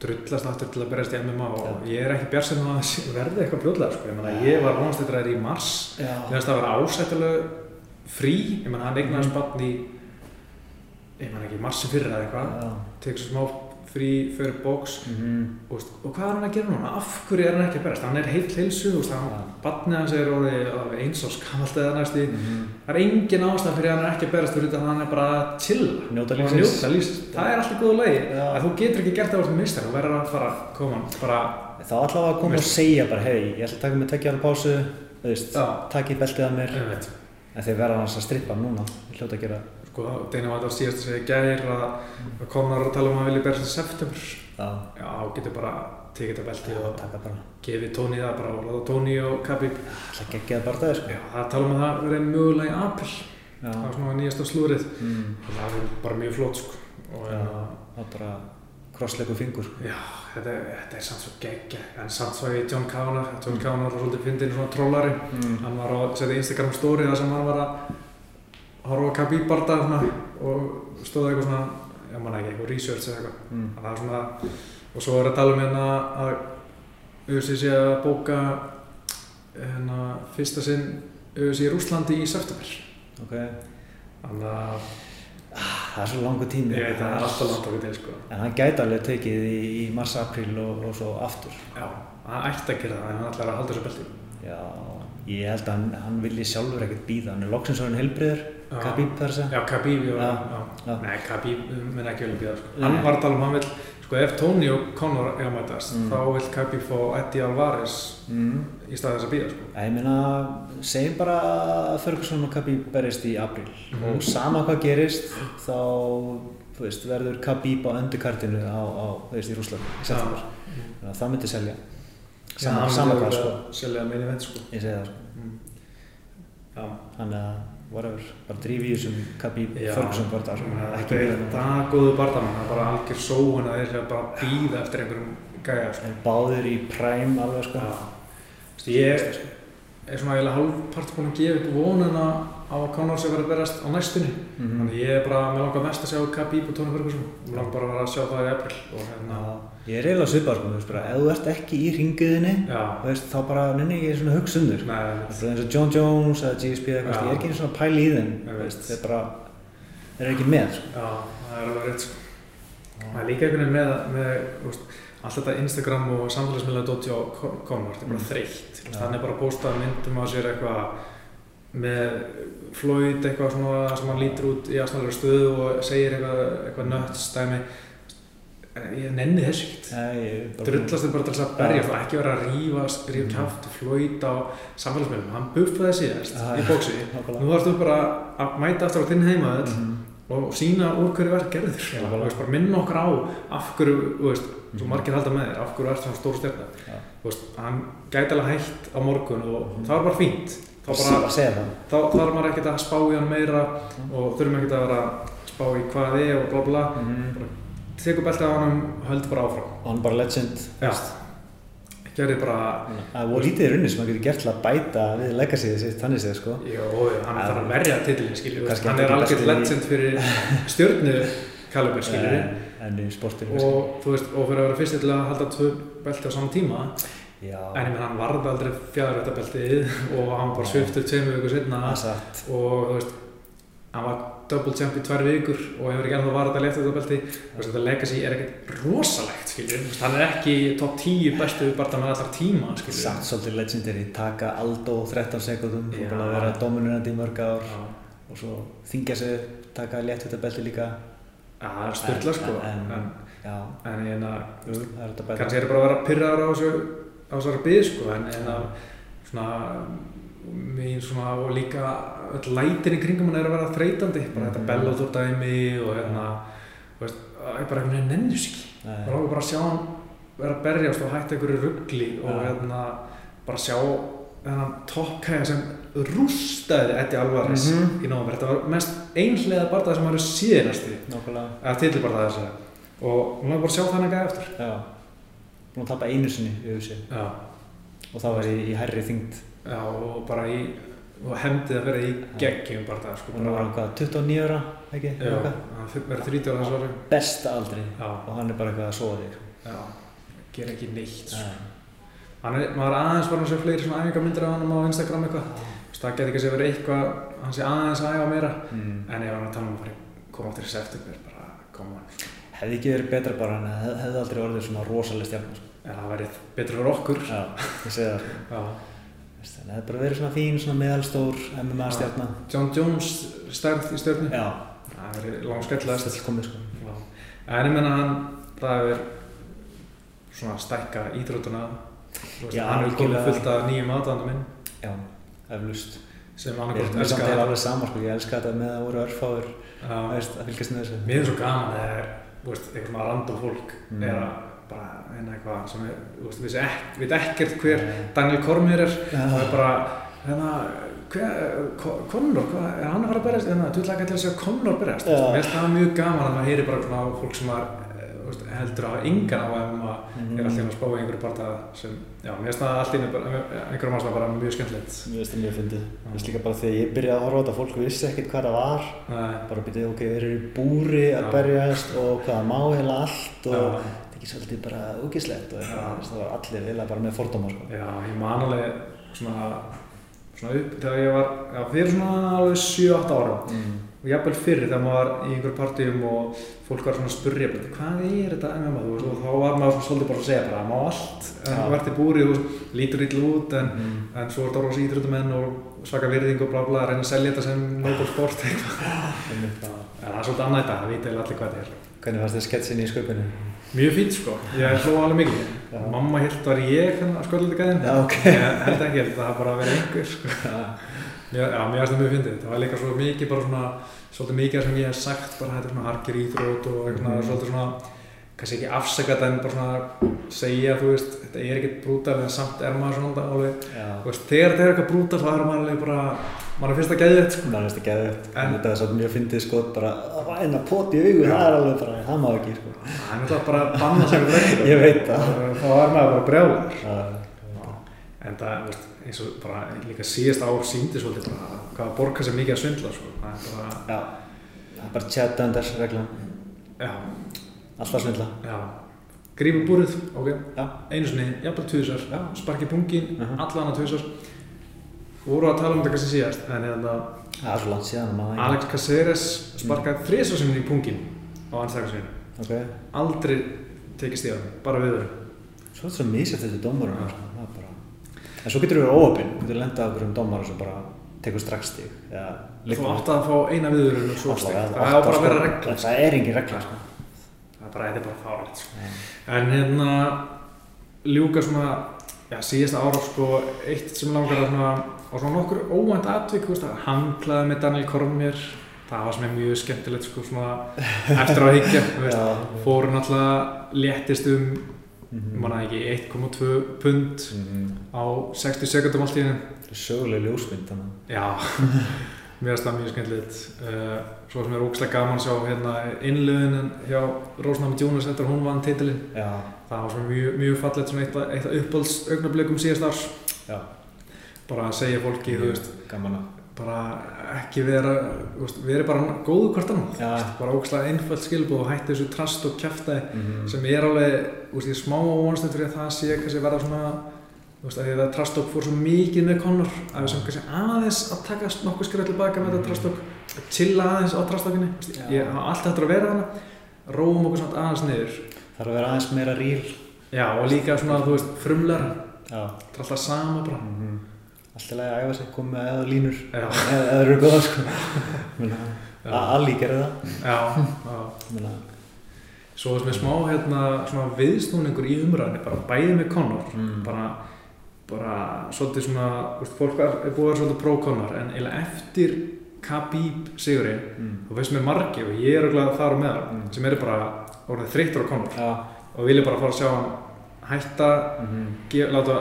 drullast aftur til að berjast í MMA og ég er ekki björnsinn að það verði eitthvað fljóðlega sko. ég, meina, ég var vonast þetta í mars. Veist að það var ásættilega frí. Ég meina hann eignaði Mhm. spann í ég meina ekki marsi fyrir eða eitthvað. Tekur svo smá frí fyrir bóks mhm, og, veist, og hvað er hann að gera núna? Af hverju er hann ekki að berast? Hann er hann, Já. barnið hans er orðið alveg eins og skamalt eða næstu. mhm. Það er engin ástæð fyrir að hann er ekki að berast fyrir þetta, hann er bara að chilla. Njóta og lífsins. Það er alltaf góða lagi. Já. Að þú getur ekki gert það úr því mistar, þú verður að fara að koma bara, Þá ætlaði að koma og Veist- segja bara, hei, ég ætla að taka mig tekja ára pásu, Já. taki beltið að mér, ég en þeir verða hans að strippa núna, ég hljóta að gera, sko, Deina var þetta á síðast að segja gær að, að komnar að tala um að vilja berast í september. já, Já, getur bara tekið þetta belti og taka bara, gefið Tóni það bara og láta Tóni og gegja það bara það, sko. Já, það tala um að það verði mögulega í april. Já, Það var svona nýjasta slúrið. mm, það er bara mjög flott sko og Já. hérna, það er bara krossleiku fingur, já, þetta, er- þetta er samt svo geggja en samt svo í John Kavanagh John Kavanagh var svolítið fyndin svona trollari Mm. hann var að setja Instagram story þar sem hann var að horfa á svona, og stóða eitthvað svona ég manna ekki, eitthvað research eða eitthvað Mm. það er svona, og svo er að tala um hérna að UFC sé að bóka hérna fyrsta sinn UFC í Rúslandi í september Ok, þannig að það er svo langu tími. ég veit að það er alltaf langt okkur til sko En hann gæti alveg tekið í, í mars-april og, og svo aftur. Já, hann ætti að gera það en hann ætlar að halda þessu belti. Já, ég held að hann, hann vilji sjálfur ekkert býða, hann er loksins orðin heilbriður, Já. Khabib þar segja. Já, Khabib, já, Já. Nei, Khabib minn ekki vilja býða, sko. Hann var að tala um, hann vil, sko, ef Tony og Conor eiga að mætast, Mm. þá vil Khabib fá Eddie Alvarez Mm. í stað þess að býða, sko. Ég meina, segjum bara að Ferguson og Khabib berist í april Mhm. og sama hvað gerist þá þú veist, verður Khabib á öndukartinu á, á, þú veist, í Rúsland í september. Þannig að það myndi selja. sama, sama hvað sko Selja meini vend sko ég segi það sko Mm. Þannig að whatever, bara drífi í þessum Khabib Já. Ferguson barða sko. ekki er það góðu bardamann, það er bara algjör sóun að þeir bara býða eftir einhverjum gæja sko. þeir báðir í prime alveg sko Ég er svona eiginlega hálfpart búinn að gefa upp vonuna á að Conor sé verið að berast á næstunni. Mhm. Þannig ég er bara, mér langar mest að sjá Khabib og Tony Ferguson. Mér langar bara að vera að sjá það í og hérna, ég er eiginlega svipað sko, þú veist bara, ef þú ert ekki í ringiðinni, veist, þá bara nenni ég svona hugsa um þér. nei, Það er eins og John Jones eða GSP eða ég er ekki svona pæli í veist, þeir bara, þeir eru ekki með, sko. já, það er alveg rétt sko. Það er líka einhvern veginn með, með veist, allt þetta Instagram og samfélagsmiðlega dóti á Conor, þetta er bara Mm. þreytt. Er bara að posta myndum á sér eitthvað með Floyd eitthvað svona sem hann lítur út í aðsnalega stöðu og segir eitthvað, eitthvað nuts dæmi ég nenni þessu ekkert drullast er bara til þess að berja og ekki vera að rífast, rífa Mm. kjátt Floyd á samfélagsmiðlum, hann buffaði síðast Já, í bóksi Nákvæmlega. nú ertu bara að mæta aftur á þinn heimaðall Mhm. og sína úr hverju verð gerður bara. minna okkur á af hverju, þú veist, svo Mhm. margir halda með þér af hverju ert svona stór. Þú veist, hann gæti alveg hægt á morgun og Mhm. það var bara fínt þá, þarf maður ekkert að spá í hann meira Mhm. og þurfum ekkert að vera að spá í hvað er og bla bla Mhm. tekur beltið á hann og höldur bara áfram Og hann er bara legend, gerði bara Það voru lítið í runni sem hann getur gert til að bæta við legacyðið sitt, sko. Hann er Já. þarf að verja Kannski hann er algjörð í- legend fyrir stjörnu kalibur, í sportinu, og þú veist, og fyrir að vera fyrst til að halda tvö belti á saman tíma, en ég menn hann varði aldrei fjæðarættabeltið og hann bara sviftur tveimur vikur satt. og þú veist, hann var double champ í tvær vikur og hefur ekki ennþá varðið að leta þetta belti, veist, þetta legacy er ekkert rosalegt, skilju, þú veist, hann er ekki top 10 bestu barða með allar tíma, skilju. Samt svolítið legendary, taka Aldo 13 sekundum, og bara vera dominurandi í mörg ár. Já, og svo þingja sig, taka léttvita líka. Já, það er styrla, sko, En- en, Já, en ég jú, það er þetta kannski bara að vera pyrraður á þessu á þessari bið sko en, en að svona mín svona og líka öll lætin í kringum hann er að vera þreytandi bara þetta Mhm. Bellator dæmi og hérna veist, bara einhvern veginn nennus ekki Nei. það langar bara að sjá hann vera að berjast og hætta einhverju ruggli og hérna bara sjá þennan toppkæja sem rústaði Eddie Alvarez Mhm. í nómur, þetta var mest einhlega barðað sem var síðanasti Nákvæmlega, eða titilbarðað þess að og hún langar bara að sjá þannig gæja eftir já. Búin að tapa einu sinni í Já. og það var í, í hærri þyngd. Já, og bara í, og hefndið að vera í geggjum bara það, sko, Og nú var hann hvað, 29 ára, ekki? já, hann verið 30 ára þessu ári, Besta aldri já, og hann er bara eitthvað að sofa þig. já, gera ekki neitt, sko. Hann er, maður aðeins bara að sjá fleiri svona æfingarmyndir af hann á Instagram eitthvað, það geti ekki að segja verið eitthvað, hann sé aðeins að æfa meira, Mm. en hann er að tala um að fara í- koma áttur í september, bara, koma hann, Hefði ekki verið betra bara hann hef, hefði aldrei orðið svona rosalega stjarnar. Sko. ja, það verið betur fyrir okkur, Já, ég segi það. já, En það hefði bara verið svona fín, svona meðalstór MMA stjarnar. John Jones stærð í stjórnu, Já, það verið langskellegast, þetta er komið sko. Já, en ég menna hann, það er svona stækka veist, Já, hann er komið fullt af nýjum aðdæðandum minn Já, eflust. sem annarkort mér samt elska alveg sama sko, ég elska þetta með að voru örfáður Já, að fylgjast með þessu. Mér er svo gaman að það er, veist, eitthvað svona random fólk Mm. er að bara hérna eitthvað sem er, þú veist, vissi ek, veit ekkert hver Nei. Daniel Cormier er og Já, er bara, hérna, Conor, er hann að fara að berjast? Hérna, þú ætla ekki til að segja Conor berjast. Mér finnst það mjög gaman að maður heyri bara svona fólk sem að, þú veist, heldur að hafa engan á að Mhm. er alltaf að spá í einhverju barða sem, já, mér finnst það alltaf einhverjum mannsna bara mjög skemmtilegt. Mér finnst það mjög fyndið. Mér finnst líka bara þegar ég byrjaði að horfa á þetta, fólk vissi ekkert hvað það var. Nei, Bara byrjaði, ok, þeir eru í búri að berjast og hvað má heila allt og þetta er ekki svolítið bara úkislegt og Það var allir heila bara með fordóma, sko. já, ég man alveg svona, svona upp þegar ég var, já, fyrir svona alveg 7-8 ára Mm. Og jafnvel fyrir þegar maður var í einhverjum partíum og fólk var svona að spurja "Bíddu, hvað er þetta MMA þú veist, og þá var maður svolítið bara að segja bara má allt, en þú ert í búri og lítur illa út en, Mm. en svo er þetta rosa íþróttumenn og svaka virðing og bla bla að reyna að selja þetta sem noble sport eitthvað. En það er svolítið annað þetta, það vita eiginlega allir hvað þetta er. Hvernig fannst þið sketsin í sköpunni? mjög fínt sko, ég hló alveg mikið. Mamma hilt var ég hérna að skoða þetta gæðin Já, að það. Já. Mér finnst það mjög fyndið. Það var líka svo mikið bara svona, svolítið mikið sem ég hef sagt bara þetta er svona harkir íþrótt og eitthvað Mhm. svolítið svona kannski ekki afsaka þetta en bara svona segja, þú veist, þetta er ekkert brútal en samt er maður svona alveg, þú veist, þegar þetta er eitthvað brútal þá er maður alveg bara, maður finnst það gæðið, sko. það er þetta geðið En- en þetta er svo mjög fyndið sko bara að væna pot í augu, það er alveg bara það má ekki sko Það er náttúrulega bara að banna sér En það, veist, eins og bara líka síðast ár síndi svolítið bara hvað að borga sér mikið að svindla, sko. Það er bara, já, það er bara chat under reglan, já, alltaf svindla já. Grífum búrið, ok, Já, einu sinni, jafnvel tvisar, Já. sparki pungin, uh Mhm. allan að tvisar. Voru að tala um þetta kannski síðast, en hérna, það er svo Alex Caceres sparkaði þrisvar sinni í pungin á anstakasvinu. Ok, Aldrei tekið stíðan, bara viður. svo er þetta svo þessi dómarum sko, það er bara En svo getur þú verið óöpinn, þú getur lendað okkur um dómarum sem bara tekur strax stíg Þú átt að fá eina viður og svo vega, Það á bara að sko, vera regla. Það er engin regla sko Það er bara, þetta er bara fáralt. Sko. En hérna, ljúka svona, já, síðasta ára, sko, eitt sem langar að svona, og svona nokkur óvænt atvik, þú veist, að hanglaði með Daniel Kormier, það var sem er mjög skemmtilegt, sko, svona, eftir að higgja, fóru náttúrulega léttist um. Manna ekki, 1,2 pund Mhm. á 60 sekundum allt í hennu. Þetta er söguleg ljósmynd þannig Já, mér finnst það mjög skemmtilegt. Uh, svo sem er ógslag gaman að sjá hérna innlöðin hjá Rósnámi Jonas eftir að hún vann titilinn. Já, Það var svona mjög, mjög fallegt svona eitt, af- uppbólds augnablikum síðast árs. já, Bara að segja fólki, gaman að bara ekki vera, þú veist, veri bara góðu hvort annan. Já. Bara ógslag einföld skilbúð og hætti þessu trast og kjaftaði Mhm. sem er alveg, veist, ég er smá óvonast fyrir að það sé kannski verða svona, veist, að því að Trastok fór svo mikið með Conor að við sem kannski aðeins að taka nokkuð skrifa tilbaka með þetta Trastok, chilla aðeins á veist, Já. ég hafa alltaf eftir að vera hana, róum okkur svona aðeins niður. Er að vera aðeins meira ríl Já, og líka svona, þú veist, frumlega, Já, það er alltaf sama bara. mhm. Allt í lagi að æfa sig, koma með eða línur eða eða eru góða sko að Alli gerði það já, já. Svo er með smá, hérna, svona viðsnúningur í umræðinni, bara bæði með Conor, Mm. bara, bara svolítið svona, veist, fólk er, er búið að vera svolítið pró-Conor, en eiginlega eftir Khabib sigurinn, mm. þú veist með margir og ég er auðvitað þar á meðal Mm. sem eru bara orðið þreyttur á Conor Já, og vilja bara fara að sjá hann hætta, mhm. gef, láta,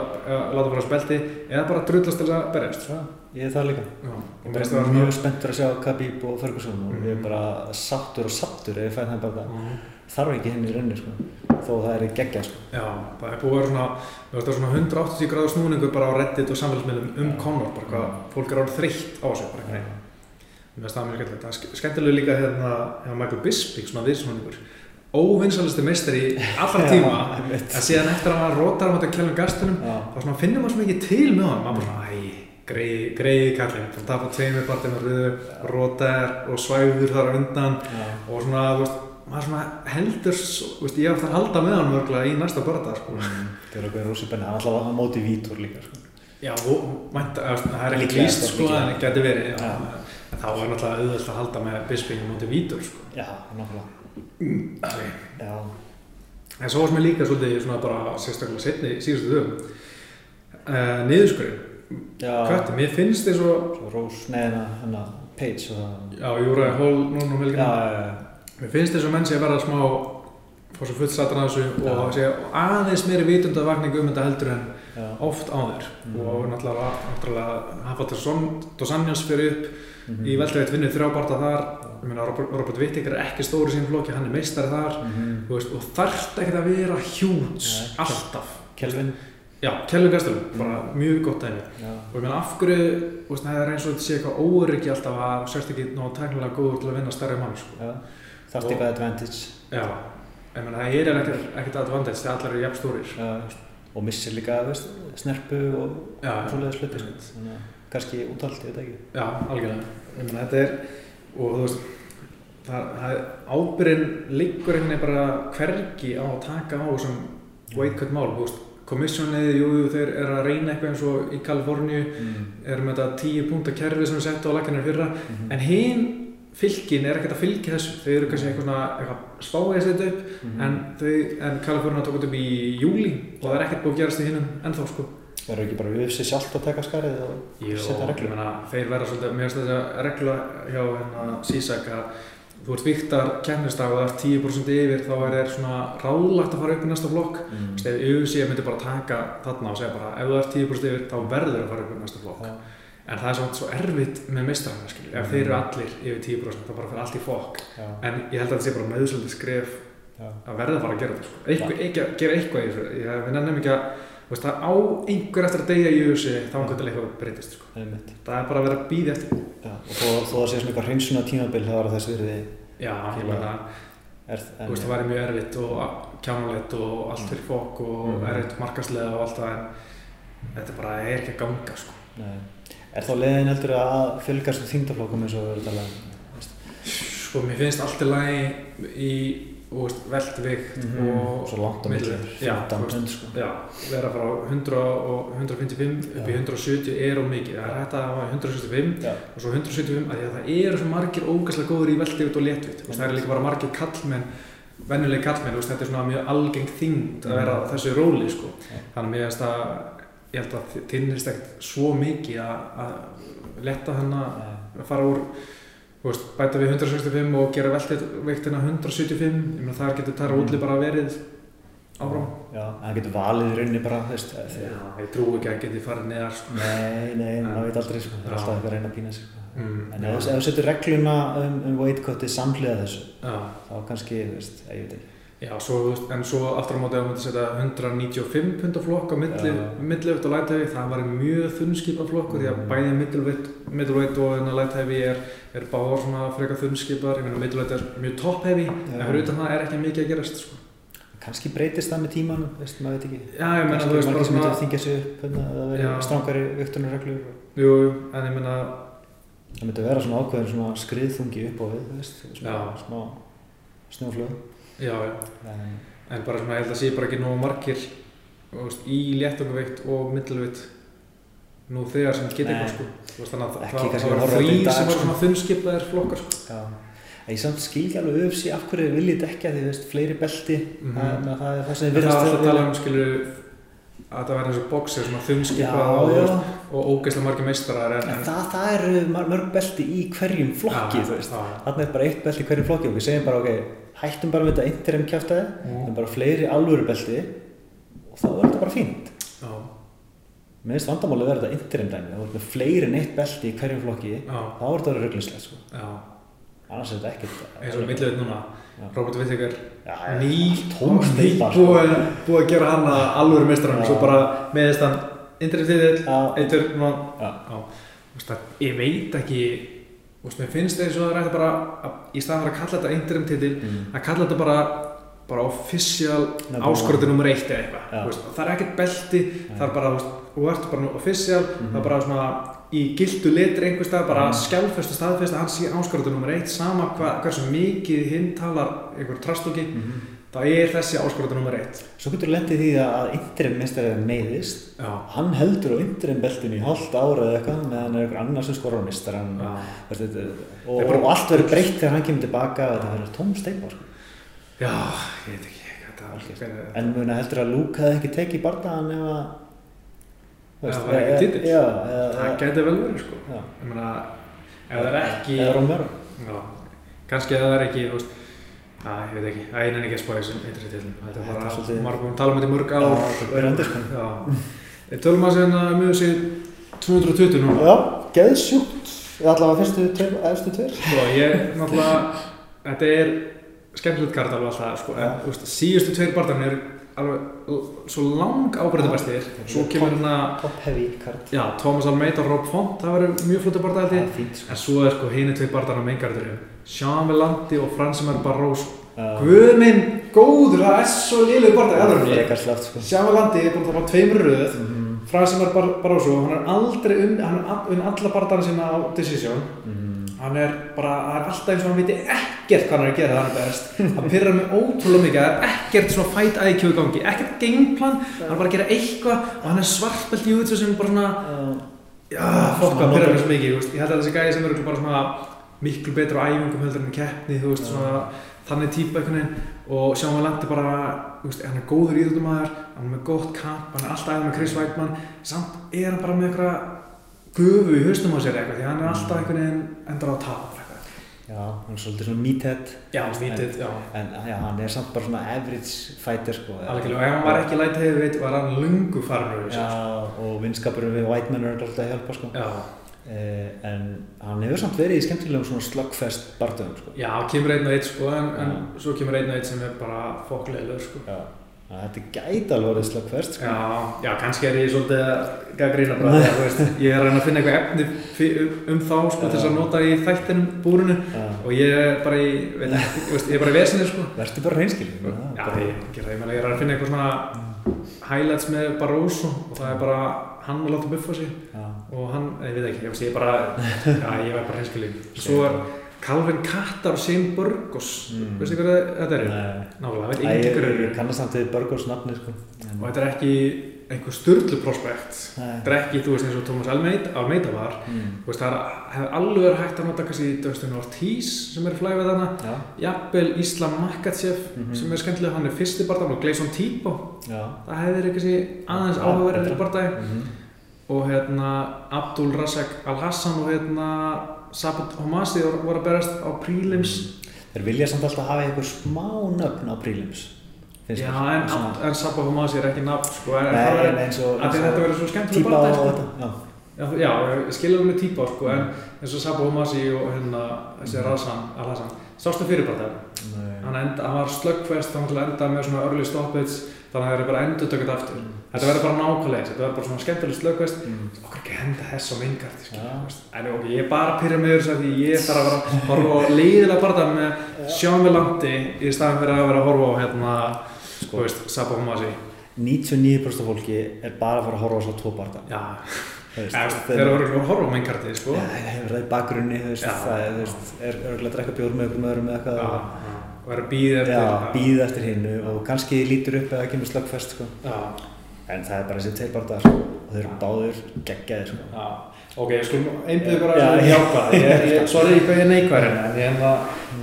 láta fara að spelti eða bara drullast til að berjast ég er það líka Já, Ég er mjög spenntur að sjá Khabib og Ferguson og ég er Mhm. bara sattur og sattur ef ég fæ það bara svona þarf ekki henni í renni sko þó það er geggja sko Já, það er búið að vera svona, svona 180 gráður snúningur bara á Reddit og samfélagsmiðlum um. Conor, bara hvað fólk er árið þreytt á þessu, bara eitthvað. Mér finnst það mjög skemmtilegt. Það er ske- skemmtilega líka hérna Michael Bisping, svona viðsnúningur. Óvinsalisti meistari allra tíma, en síðan eftir að hann rótar á þetta kjælum gastunum, þá svona finnur maður svo mikið til með hann. Maður bara svona, æ, greið, greið kallinn, það tapa tveimur partinn og röðu, rótar og svæfur þar undan já, og svona, veist, maður svona heldur, veist, ég ætti að halda með hann mörgulega í næsta barða, sko. Mm, það er okkur rosa benni, hann alltaf á móti vítur líka sko. Já, og mænta, það er ekki líst, sko, líklega. en það geti verið, þá er náttúrulega auðvöld að halda með Bisping mútið vítur, sko. Já, nákvæmlega. Já, En svo varst mér líka svolítið svona bara sérstaklega setni síðustu dögum. Uh, niðurskurinn, já Kötti, mér finnst þið svo, Svo Rós, neðina, hennar Page og það já, Júra Hól núna um Já, helgina, já, já, mér finnst þið svo menn sé að vera smá, fór svo fullt satan að þessu og Já. sé aðeins meiri vitundavakning um þetta heldur en já oft áður. Mhm. Og náttúrulega, náttúrulega, hann fótt að Dosannjans fyrir upp Mhm. í veltaveit vinnu þrjábarta þar, ég meina Robert, Whittaker er ekki stóri sín flokki, hann er meistari þar, Mhm. þú veist, og þarft ekkert að vera hjúts, Nei. alltaf. Kelvin Já, Kelvin Gastelum, bara mjög gott dæmi. Já, Og ég meina, af hverju, það er eins og þetta sé eitthvað óryggi alltaf að sérst ekki ná teknilega góður til að vinna stærri mann, sko. já Þarft eitthvað advantage Já, ég meina, það er ekkert, ekkert advantage, það allar eru jafn stórir. Og missir líka, veist, snerpu og svoleiðis hluti sko. kannski útalt, ég veit ekki Já, algjörlega. Ég meina, þetta er, og þú veist, það, það er ábyrðin liggur einhvern veginn bara hvergi á að taka á þessum weight cut mál, komissjónið, jú, þeir eru að reyna eitthvað eins og í Kaliforníu, mm. eru með þetta 10 púnta kerfi sem við settu á lakkanir fyrra, Mhm. en hinn fylkin er ekkert að fylgja þessu, þau eru kannski eitthvað svona, spáið setja upp, Mhm. en þau, en Kaliforníu tók þetta upp í júli og það er ekkert búið að gerast í hinnum ennþá, sko. Verður ekki bara UFC sjálft að taka skarið og Jú, setja reglur? meina, þeir verða svolítið, mér finnst þetta regla hjá hérna Sísak að þú ert viktar kennistag og það er 10% yfir þá er þér svona ráðlagt að fara upp í næsta flokk mm. Ef UFC myndi bara taka þarna og segja bara ef þú ert 10% yfir þá verður að fara upp í næsta flokk Já. en það er svona svo erfitt með skilju, ef þeir eru allir yfir 10% þá bara fyrir allt í fokk Já. en ég held að þetta sé bara meðsöldi skref Já. að verða að fara að gera þetta sko. Eitthvað, ekki, að gera eitthvað í þessu við nefnum ekki að veist, það á einhver eftir að deyja í UFC þá hann til eitthvað breytist sko. Það er bara að vera að býða eftir Já. og þó, þó að sé svona eitthvað hreinsuna tímabil það var að þess virði já, er, veist, það væri mjög erfitt og kjánulegt og allt fyrir fokk og Mm. erfitt markaslega og allt það en þetta bara er ekki að ganga sko. Er þá leiðin heldur að fylgast með þingdaflokkum eins og við erum að tala um? sko, mér finnst allt í lagi í þú veist, veltvikt Mhm. og Svo langt á milli, milli. Já, 15 þú veist, pund sko. Vera frá 100 og 155 upp í Já. 170 er of mikið. Það er hægt að hafa 175 Já. og svo 175 að að það eru svo margir ógæslega góður í veldivitt og veist, Það eru líka bara margir kallmenn, venjulegi kallmenn, þetta er svona mjög algeng þyngd að vera á þessu róli, sko. Þannig að ég held að tinnist ekkert svo mikið að, að letta hann að fara úr veist, bæta við 165 og gera veldiviktina 175 ég meina þar getur Mm. útli bara verið áfram. Já, það getur valið í rauninni bara, veist, Já, ég trú ekki að geti farið neðar sko. Nei, nei, maður veit aldrei sko, það er alltaf eitthvað að reyna að pína sig sko. mm, En ef þú- setur regluna um, um weight cutið samhliða þessu, já, þá kannski, veist, ég veit ekki. Já svo, en svo aftur á móti ef þú myndir setja 195 pundaflokk á milli, Já. millivitt og lightheavy það var mjög þunnskipa flokkur því að Mm. bæði middleweight, middleweight og hérna lightheavy er, er báðar svona frekar þunnskipar ég meina middleweight er mjög top heavy en fyrir utan það er ekki mikið að gerast sko. Kannski breytist það með tímanum, veist, maður veit ekki. já, ég meina þú veist bara margir sem myndi svona að þingja sig upp, að það Já. veri strángari viktunarreglur. jú, en ég meina Það myndi vera svona ákveðin svona skriðþungi upp á við, veist, svona smá snjóflöð. Já, En, en bara svona, ég held að sé bara ekki nógu margir veist, í léttungaveikt og middleweight nú þegar sem geta eitthvað sko veist, þannig að Ekki það, að var horfa á þetta í þrý dag, sem var sko. svona þunnskipaðir flokkar sko. ég samt skil ekki alveg UFC af hverju viljið dekka því, þú veist, fleiri belti, Mhm. það, með það er það sem en þið það er alltaf að tala um skilur að það verður eins og boxer svona þunnskipað og, og ógeðslega margir meistarar en, En það, það eru mörg belti í hverjum flokki, Já, þú veist. Þannig er bara eitt belti í hverjum flokki og við segjum bara, ok, hættum bara við þetta interim kjáftæði, Mm. en bara fleiri alvöru belti og þá er þetta bara fínt. já, Mér finnst vandamálið vera þetta interim dæmi, þú ert með fleiri en eitt belti í hverjum flokki, já, þá er þetta rugglislega, sko. Annars er þetta ekkert. eins og middleweight núna. Robert Whittaker ný sko. búið, að gera hann að alvöru meistarann Já. svo bara meðist hann þú veist að ég veit ekki veist, mér finnst og er hægt að bara að, í staðan að kalla þetta interim titil Mm. að kalla þetta bara bara official one. nummer eitt eða eitthvað þú veist, og það er ekkert belti það er bara, þú ert bara official það er bara svona í gildu letri einhver stað, bara Mhm. skjálfestu staðfest að hann sé áskorti nummer eitt sama hva, hversu mikið hinn talar einhver trastóki, Mhm. Það er þessi áskorti nummer eitt. Svo getur lendið því að interim meistarið meiðist. Já, hann heldur á interim beltinu í hálft ára eða eitthvað meðan er einhver annar sem skorar á mistaran já, og, og, Það og, allt verður breytt þegar hann kemur tilbaka og þetta verður tóm steipa sko. já, ég veit ekki þetta er en muna heldur að Luke hefði ekki tekið bardaðan ef að þú Ef það var ekki titill? já, það eða, gæti vel verið sko. Já, ég meina, ef það er ekki eða Romero. Já, kannski að það er ekki, þú veist, að, ég veit ekki, að einan ekki að spá þessum eitthvað til. Þetta er Þetta bara, svolítið- að tala um þetta í mörg Já, ár. þetta er byrjandi, sko. Já. Tölum að segja að mjög sér 220 núna. já, geðsjúkt allavega fyrstu tveir, efstu tveir Sko, ég, náttúrulega, þetta er skemmtilegt kart alveg alltaf, sko, en, Já. þú veist, síðustu tveir barðarnir er alveg svo lang ábyrðabæstir, svo kemur hérna, top heavy card já, Thomas Almeida og Rob Font, það verður mjög fljóta Sean Velandi og Fransimar Barroso. Já. Guð minn góður, það er svo frekar slátt sko. Sjávalandi er búin að tapa tveimur röð Mhm. Frasimar Bar Barroso, hann er aldrei unni hann all- unni alla barndana sína á Decision Mhm. hann er bara, það er alltaf eins og hann viti ekkert hvað hann er að gera það er best hann pyrrar mig ótrúlega mikið, það er ekkert svona fight IQ í gangi, ekkert gameplan hann er bara að gera eitthvað og hann er svartbelt í útsu sem bara svona Já. já, hann pyrrar mig nota- svo mikið ég held að þessi gæði sem eru bara svona miklu betur á æfingum heldur en í keppni þú veist, svona þannig típa einhvern veginn. Og sjáum við landi bara veist, hann er góður íðutumæður hann er með gott kamp, hann er alltaf æfð með Chris Weidmann samt er hann bara með eitthvað gufu í haustum á sér eitthvað því hann er alltaf einhvern veginn endur á að tapa Já, hann er svolítið svona meathead. Já, vítið, já. en já, hann er samt bara svona average fighter sko. Algjörlega, og ef hann var ekki light heavyweight var hann lungu þessu. Já, og vinskapurinn við Whiteman er alltaf að hjálpa sko. Já, en hann hefur samt verið í skemmtilegum svona slugfest bardöðum sko já, kemur einn og eitt sko, en, en svo kemur einn og eitt sem er bara fokkleilugur sko. Já, þetta gæti alveg orðið slugfest sko Já, já, kannski er ég svolítið að gaggrína bara, það, þú veist, ég er að reyna að finna eitthvað efni um, um þá sko, til þess að nota í þættinum búrinu Já. og ég er bara í, veit ég er bara í vesinni sko. Vertu bara reynskilin Já, ég, ég er að finna eitthvað svona highlights með Barroso og það er bara hann að láta buffa sig Já, og hann, ég veit ekki, ég, ég er bara, já, ég var bara hinskilin. Svo er Calvin Kattar og Shane Burgos, Mm. veistu hvað þetta er? Nei. Ekki ég, ég eru. kannast samt við Burgos nafni sko Og þetta er ekki einhver styrlu prospekt. Ekki, þú veist, eins og Thomas Almeida, var. mm. Þú veist, það hefur alveg hægt að nota kannski Dustin Ortiz sem er flæfið þarna. Já, Jafnvel Islam Makachev Mhm. sem er skemmtilega, hann er fyrsti barndan og Gleison Tipo. já Það hefði verið kannski aðeins Já, áhugaverið betra. til barndagi. Mhm. Og hérna Abdul Razak Al-Hassan og hérna Sabat Homasi voru að berast á prelims. Þeir vilja samt alltaf hafa eitthvað smá nöfn á prelims finnst Já, en, en Sabat Homasi er ekki nafn, sko. En það Nei, er, að því þetta verður svo skemmtilega Típa barndagi, og sko. þetta Já, Já, þú- já, ég skilja um með típa sko, en eins og Sabo Homasi og hérna þessi Razan, Al-Hassan, sástu fyrir bara það? nei. Hann, hann var slöggfest, hann til að enda með svona early stoppage, þannig að það er bara endur tökut aftur. Þetta verður bara nákvæmlega, þetta verður bara svona skemmtileg slöggfest. Mm. Okkur ekki henda þess á vingart, Já. skilja, þú veist. En ok, ég er bara að þessu að því ég þarf að vera að horfa á leiðilega barða með Sean Vellanti í staðan fyrir að vera að horfa á hérna, Sko. þú veist, Sabo Homasi. 99% af fólki er bara að fara að horfa á svo tvo Já, eða, þú veist, þeir- þeir eru að horfa á vingartið, sko. Já, það hefur það í bakgrunni, þú veist, Já. það er, er örgulega að drekka bjór með ykkur með öðrum eða eitthvað Já, og- já. Er að býða eftir. Já, býða eftir hinnu og kannski lítur upp eða kemur slöggfest, sko. Já, En það er bara þessi tveir barðar og þeir eru báðir geggjaðir, sko. Ok, ég skulum einbjöðu bara að já. jákvæða. Ég, ég, sorry, hvað ég er neikvæður hérna, en ég enda,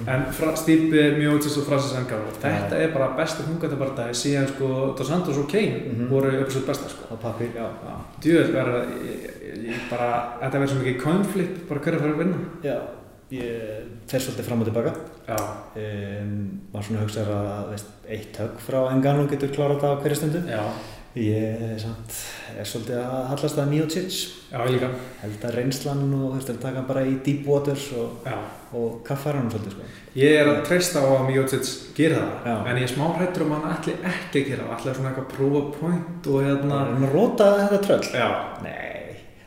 en fra, Stipe, Miocic og Francis Ngannou, þetta er bara besti hungatabardagi síðan sko Dos Santos og Kane Mhm. voru upp svo besta sko. Á pappi, já. Já, djúvel verður, ég, ég, ég bara, þetta verður svo mikið coin flip, bara hverju fyrir að vinna. Já, ég fer svolítið fram og tilbaka. Já, Um, var svona að hugsa að veist, eitt högg frá Engano getur klárað það á hverju stundu. já, Ég samt, er svolítið að hallast að Miocic. já, ég líka, Held að reynslan og að taka bara í deep waters og, og kaffar hann svolítið, sko. Ég er að treysta á að Miocic gera það, Já. en ég er smá hrættur um að hann ætli ekki að gera það, ætli svona eitthvað að prófa point og hérna, að róta þetta tröll. já, Nei,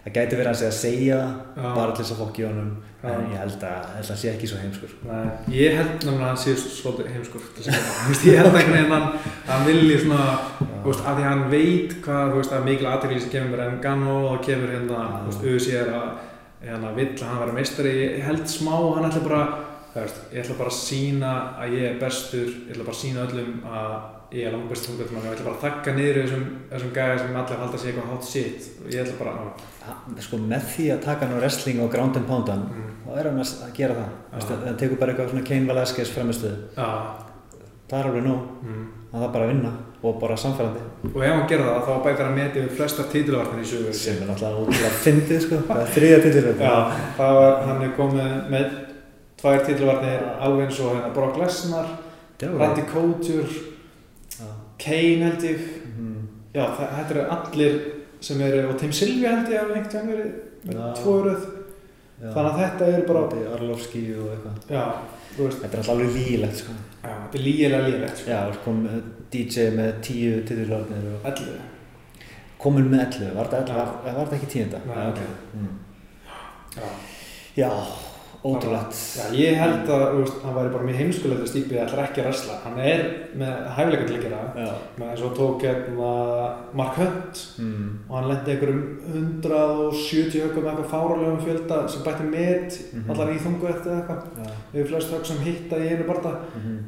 það gæti verið að segja segja Já. bara til þess að fokki honum Já. en ég held að held að hann sé ekki svo heimskur Nei, ég held nefnilega að hann sé svolítið heimskur ég held einhvern veginn að hann, vilji svona, veist, að því hann veit hvað, veist, að mikil aðtekli sem kemur en Gano og kemur hérna, auðvitað að hérna vill að hann vera meistari, ég held smá, hann ætla bara, veist, ég ætla bara að sína að ég er bestur, ég ætla bara að sína öllum að ég er langbæst þungat, ég ætla bara að þakka niður þessum, þessum gæja sem allir halda sig eitthvað hot shit, og ég ætla bara, Ha- sko með því að taka hann á wrestling og ground and pound hann mm, þá er hann að að gera það. Hann tekur bara eitthvað svona Cain Velasquez framistuð það er alveg nóg, mm. það er bara að vinna og bara samfærandi Og ef hann gerði það, þá bætir hann metið við flestar títilvarnir í sögur. sem er náttúrulega útrúlega fyndið sko. Það er þriðja titil Já, það var, hann er komið með tvær títilvarnir alveg eins og hérna Brock Lesnar, Randy Couture, Kane held ég. mm. Já, þetta eru allir sem eru, og Tim Sylvia held ég að einhvern veginn með Já. tvo röð. Þannig að þetta eru bara, Arlovski og eitthvað já, þetta er alltaf alveg lígilegt sko já, þetta er lígilega lígilegt, sko. já, kom DJ með tíu titilvarnir og Allir. komin með 11, var þetta 11, Já. var, var þetta ekki tíunda? Nei, ok. Mm. Já. Já, ótrúlegt. Já, ég held að, veist, hann væri bara mjög heimskulegt að stípið að ætla ekki að wrestla. Hann er með hæfileika til að gera það. Eins og tók hérna Mark Hunt Mm. og hann lendi einhverjum 170 högum eitthvað fáralegum fjölda sem bætti met Mhm. allar í þungu eftir eitthvað við flest högg sem hitta í einu barða Mhm.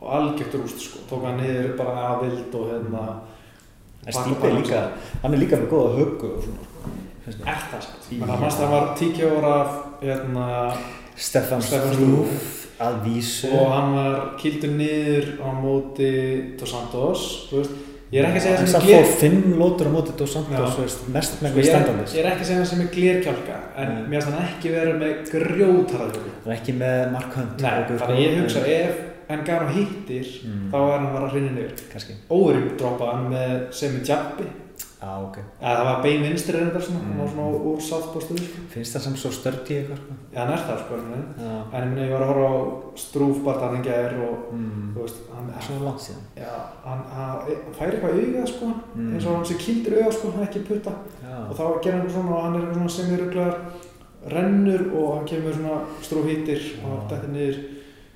og algjört rúst sko tók hann niður bara að vild og hérna En Stípi er líka, hann er líka með góða höggu og svona. sko, er það Já. menn að mannst að hann var tíkja ára af hérna Stefan Stefán Strúf að vísu. og hann var kildur niður á móti Dos Santos þú veist Ég er ekki að segja En sem það er gler fór fimm lótur á móti Dos Santos, þú veist, mest Sko, með ég, er, standandis. ég er ekki að segja sem er glerkjálka en Nei. mér finnst hann ekki vera með grjótarðhjóli Það er ekki með Mark Hunt. Nei, þannig ég sko, hugsa ef Engano hittir Mm. þá er hann að fara að hrinja niður droppaði hann með sem er jabbi Já, ok. eða það var bein vinstri hann var Mm. svona úr sáttbóstuðu sko. Finnst það sem svo störti eitthvað, sko? Já, hann er það sko en en ég ég var að horfa á strúfbartan en gær og Mm. þú veist, hann, er svo langt síðan. já, hann, hann hann fær eitthvað auga sko Mm. eins og hann sé kildur auga sko, ekki putta Já. og þá gerir hann svona og hann er svona semiruglar rennur og hann kemur svona strúhýttir og Já. þetta niður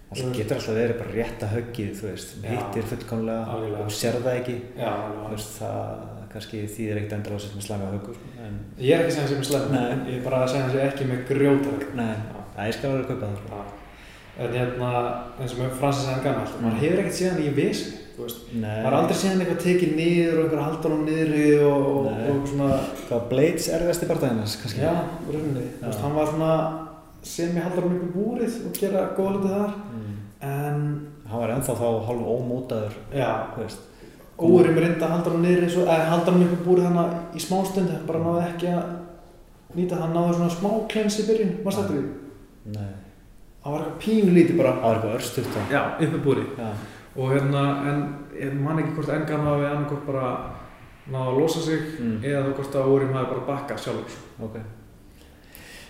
Það getur alltaf verið bara rétt að höggið, þú veist, hittir fullkomlega og sér það ekki. Já, Þú veist, það kannski þýðir ekkert endur á sér með slanga höggu, sko. En, Ég er ekki að segja er slem, Nei. ég er bara að segja sem ekki með grjótar. nei, það er skal alveg kaupa það, sko. En hérna, eins og með Francis alltaf, maður Mm. hefur ekkert séð hann í vesen, þú veist. Nei. Maður har aldrei séð hann eitthvað tekið niður og einhver haldur hann niðri og, og, og svona, Hvað Blades erfiðasti barndaginn kannski? já, hann sem ég hann upp í búrið og gera góða hluti þar. Mm. En, Hann var ennþá þá hálf ómótaður, já, óurum reynda að halda hann niðri, eins og- eða halda hann upp í búrið hann í smástund, hann bara náði ekki að nýta, hann náði svona smá klens í byrjun, maður því. Nei. Það var eitthvað pínu lítið bara. Það var eitthvað örstuft. Já, uppi búri. Já. Og hérna, en ég man ekki hvort engan hafi annarkort bara náða að losa sig Mm. eða hvort að Órim hafi bara bakkað sjálfur. sko.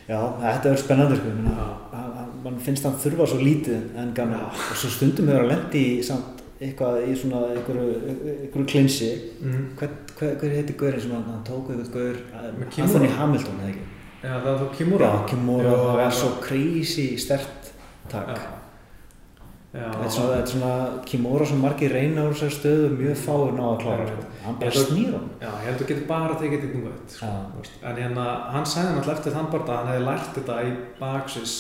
Já, þetta er spennandi, sko. ég meina, Já. hann- hann- Man finnst hann þurfa svo lítið en. Já. Og svo stundum hefur hann lendi í samt eitthvað í svona einhverju, klinsi. Mm. Hver, hver, hver heiti gaurinn sem hann, tók eitthvað gaur? Anthony Hamilton, eða ekki? Já, það þá Kimura. Já, Kimura, það var svo crazy stert takk. Þetta er svona, þetta er svona Kimura sem margir reyna úr þessar stöðu mjög fáir ná að klára. Já, Sko. Hann bara snýr hann. Já, ég held að þú getur bara tekið þetta yngu veit, sko. En hérna, hann sagði náttúrulega eftir þann barða að hann hefði lært þetta í baksis,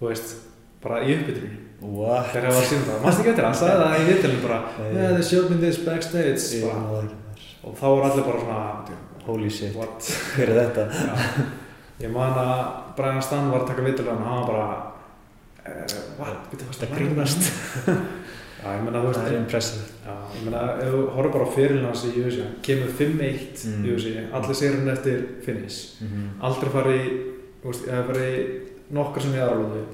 þú veist, bara í uppbytunni. What? Þegar það var síðan það. Mannst ekki eftir, hann sagði það í viðtælum bara, yeah, they showed me this backstage, Ég bara. maður. Og þá var allir bara svona, Holy shit, what? hver er þetta? Já. Ég man að Brian Stann var að taka viðtælum og hann bara, eh, what, veitu, varst Þetta grínast. Já, ég meina, þú veist, Það er impressive. Já, ég meina, ef þú horfður bara á fyrirlina hans í UFC, hann kemur 5-1 Mm. í UFC, allir sigurinn eftir finish. Mhm. Aldrei farið í, þú veist, eða farið í nokkar sem í aðra lótu.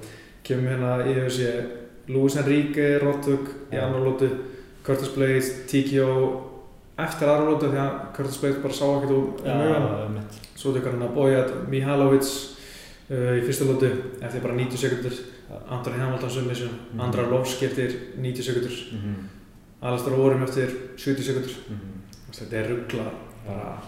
Kemur hérna í UFC, Luis Enrique, Rottug í Já. annar lótu, Curtis Blades, TKO eftir aðra lótu því að Curtis Blades bara sá ekkert úr mögum. mitt. Svo tekur hann að Bojat Mihalovic uh, í fyrsta lótu eftir bara 90 sekundur. Já. Anthony Hamilton submission, Mhm. Andra Lovski eftir 90 sekundur. Mhm. Alistair Overeem eftir 70 sekundur Mhm. þetta er ruggla bara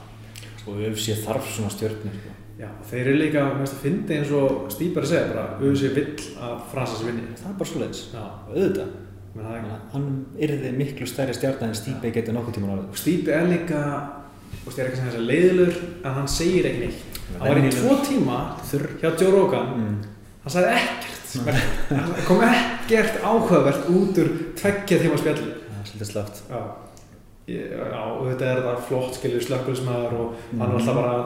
Og UFC þarf svona stjórnir. Sko. já, þeir eru líka, finnst að fyndi eins og Stýpar segja bara, auðvitað vill að Fransas vinni Það er bara svo leiðis. já, Auðvitað. það Hann yrði miklu stærri stjarnar en Stípe getur nokkuð tíma náður. Stýpi er líka ég er ekki að segja þess að leiðilur en hann segir ekki neitt hann var í tvo tíma hjá Joe Rogan Mm. hann sagði ekkert það kom ekkert áhugavert út úr tveggja tíma spjalli Það er svolítið Ég- já og þetta er það flott skilur slökkulismæður og hann er Mhm. alltaf bara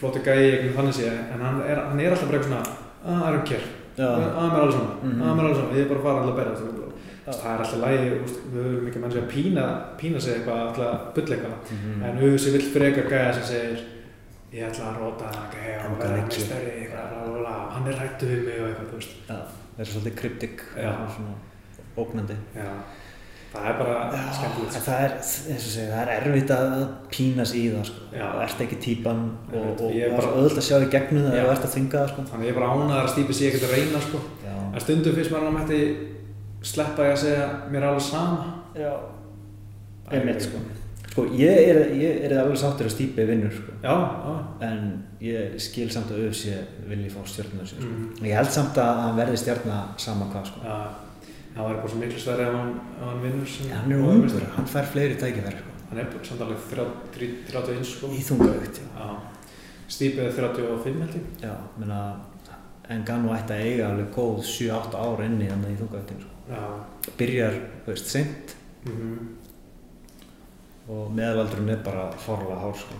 flottu gæi einhvern þannig sé en hann er, hann er alltaf bara eitthvað svona að care, Já. að mér er alveg saman Mhm. að mér er alveg saman, ég er bara að fara alltaf að berja þetta það er alltaf lægi, við höfum ekki menn sem að pína, pína sig eitthvað alltaf bull eitthvað Mhm. en auðvitað vill frekar gæja sem segir ég ætla að róta gæja og Hann verða kann ekki. eitthvað, bla, bla, bla. Hann er hættu við mig og eitthvað, þú veist Já, það er svolítið kryptik og svona ógnandi. já, það er bara skemmtilegt sko. það er, eins og segja, það er erfitt að pína sig í það, sko. Já. Það ert ekki típan og, og er það er svo öðvöld að sjá í gegnum það ef þú ert að þvinga það, sko. þannig ég er bara ánæðar að stýpi sig ekkert að reyna sko. Já. en stundum finnst maður að hann mætti sleppa ég að segja mér alveg sama Já. Einmitt, sko. Sko, ég er, ég er alveg sáttur að Stípi vinnur, sko. já, já En ég skil samt að UFC vilji fá stjórnuna sér, sko. Mhm. Ég held samt að hann verði stjórna sama hvað, sko. Já, það væri bara svo miklu sverri ef hann, hann vinnur sem Hann er ungur, hann fær fleiri tækifæri, sko. Hann er samt alveg 30 31 sko. Í þungavögt, já. Já. Stípið er 35 held ég. Já, menna, en Ganu ætti að eiga alveg góð 7-8 ára inni þannig í þungavögtinu, sko. Já. Byrjar, veist, seint Mm og meðalvaldurinn er bara fórlega hár, sko.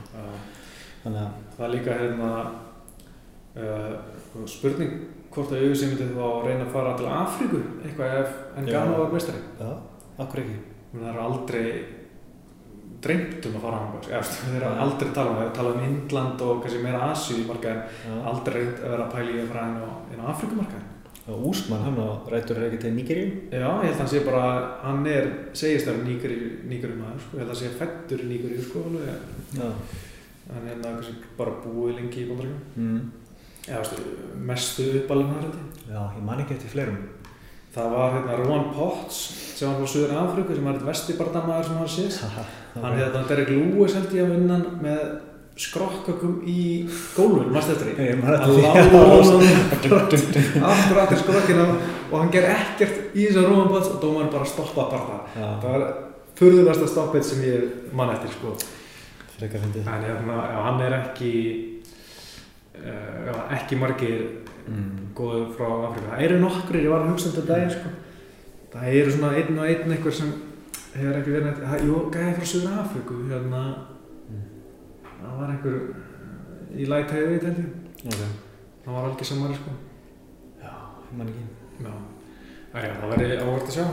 Þannig að, Það er líka hérna uh, spurning hvort að auðvitað myndi þá reyna að fara til Afríku eitthvað ef Já. Engano var meistari. já, okkur ekki. það er aldrei dreymt um að fara ánga sko. þeir eru aldrei tala um það, tala um Indland og kannski meira Asíu markaðin Já. aldrei að vera að pæla í að fara inn á, á Afrikumarkaðin Og Úsmann, hann á rættur er ekki til Nigeríu? Já, ég held að hann sé bara, hann er, segist það nýgurinn maður, sko, ég held að hann sé fættur í nýgurinn, sko, hann er kannski bara búið lengi í bandaríkjum. Mm. Já, veistu, mestu uppalinn hann held Já, ég man ekki eftir fleirum. Það var hérna Rowan Potts, sem var frá Suður Afríku, sem var eitt vestibardamaður sem hann séð. Hann hérna Derek Lewis held ég að vinna með skrokkakum í gólfinu, maður stættir í. Eftir lág honum aftur aftur skrokkina og hann ger ekkert í þessar Rowan Potts og dómarinn bara stoppa bara. Já, Það var furðulegasta stoppið sem ég man eftir sko. En já, hann er ekki, uh, ekki margir Mm. góður frá Afrika. Það eru nokkrir, ég var að hugsa um þetta daginn sko. Það eru svona einn og einn einhver sem hefur ekki verið neitt, það- jú, gæði frá Suður Afriku, hérna, það var einhver eh, í Light Heavyweight held ég, Ok. það var algjör samari sko. Já, ég man ekki. Já, Æja, það verði ávart að sjá,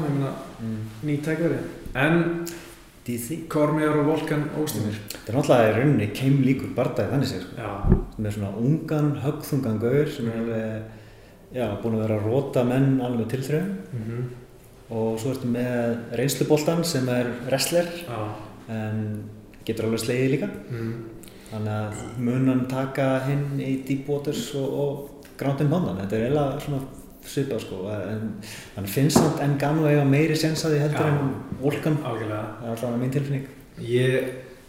Mm. nýtt tækveri. En DC. Kormiðar og Volkan Óstumir. Það er náttúrulega í rauninni keim líkur bardaði þannig séð, sko. Með svona ungan, högþungan gaur sem alveg, já, búin að vera að róta menn alveg til þrjum. mhm, Og svo ertu með reynsluboltan sem er wrestler, en getur alveg slegið líka. Þannig að munan taka hinn í Deep Waters og, og Ground and Pound þetta er eiginlega svona svipað sko en þannig finnst samt Engano eiga meiri sens að því heldur Já. en Volkan algjörlega. það er alltaf mín tilfinning Ég,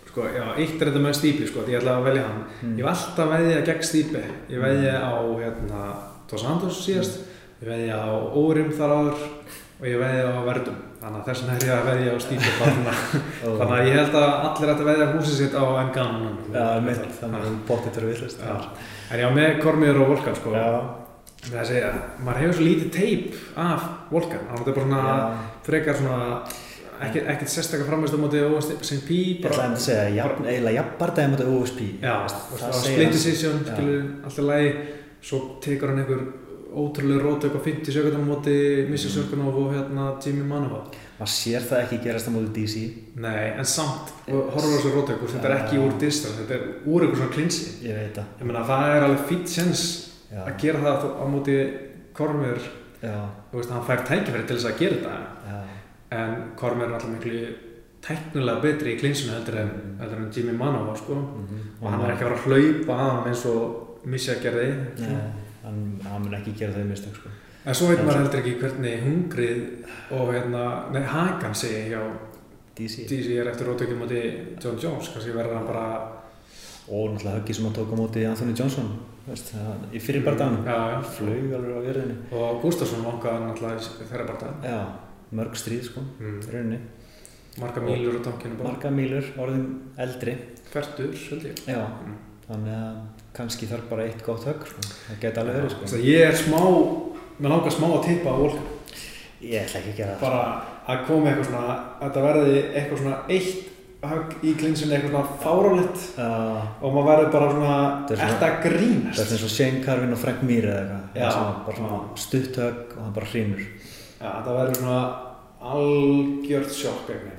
sko, já, eitt er þetta með Stípi, sko, því ég ætla að velja hann. Mm. Ég var alltaf að veðja gegn Stípi. Ég veðja á, hérna, Dos Santos síðast, ég veðja á Órim þar áður og ég veðja á Verdum. Þannig að þess vegna er ég að veðja á Stípi. Þannig, að ég held að allir ætti að veðja húsið sitt á Engano. já, mitt, þannig að bóttið eru villast en já, með Kormiður og Volkan, sko. Með að segja, maður hefur svo lítið teip af Volkan. Þannig að þetta er bara svona, já. frekar svona, ekkert, sérstaklega framist á móti OSP, ég ætla að segja jafn, eiginlega jafnbardæði mútið OSP Já, það það segir split decision, alltaf lægi, svo tekur hann einhver ótrúlega rótök á 50 sekundum á móti Missy Mm. Sörgunov og hérna Jimmy Manova. maður sér það ekki gerast á mútið DC Nei, en samt, og horfur á þessu rótök, þetta er ekki úr distance, þetta er úr einhver svona klinsi. ég veit það Ég meina, það er alveg fýtt sens að gera það á móti Kormur, já, þú veist, hann fær tækifæri til þess að gera þetta, já, en Kormur er alltaf miklu tæknulega betri í klinsinu heldur en, Mm. heldur en Jimmy Manova, sko. mhm. Og hann er ekki að fara að hlaupa að hann eins og Missy gerði. Hann, hann mun ekki gera þau mistök sko. En svo veit maður heldur ekki hvernig hungrið og hérna, nei, hakan segi hjá DC DC er eftir rótökjum átti John Jones, kannski verður hann bara og náttúrulega höggi sem hann tók á móti Anthony Johnson veist, það, í fyrir já. flög alveg á jörðinni. Og Gustafsson vangaði náttúrulega í þeirra bara já, mörg stríð sko, mm. í marga mílur á tankinu bara. Marga mílur, orðin eldri. Færtur, held ég. Já, Mm. þannig að kannski þarf bara eitt gott högg sko. það geti alveg verið sko. að ég er smá, mér langar smá að tippa á Volkan ég ætla ekki að gera það. Bara að koma eitthvað svona að þetta verði eitthvað svona eitt högg í klinsinu eitthvað svona fárálegt uh, og maður verður bara svona Þetta svona- eftir að grínast. það er eins og Shane Carvin og Frank Mir eða eitthvað. Það svona stutt högg og hann bara Já, þetta verður svona algjört sjokk eitthvað.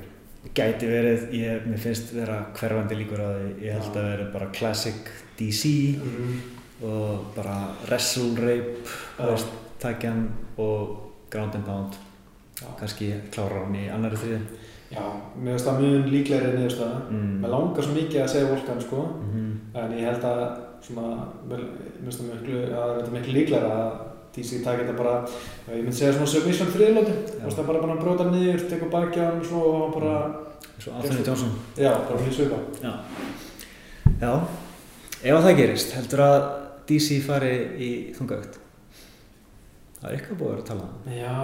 gæti verið, ég, mér finnst vera hverfandi líkur á því, ég held að vera bara classic DC Mm. og bara wrestle rape veist, takjan og ground and pound Já. kannski klára hann í annari þriði Já, mér finnst það mjög líklegri niðurstaða. mm. Mér langar svo mikið að segja Volkan, sko, mm en ég held að svona, mér finnst það er miklu líklegri að DC taki þetta bara, ég myndi segja svona submission þriðlóti, þú veist það bara bara hann niður, tekur baki á hann svo og bara, svo Anthony Johnson já, bara fyrir svipa. já. já, ef að það gerist heldur að DC fari í þungaugt það er eitthvað búið að vera að tala um. Já,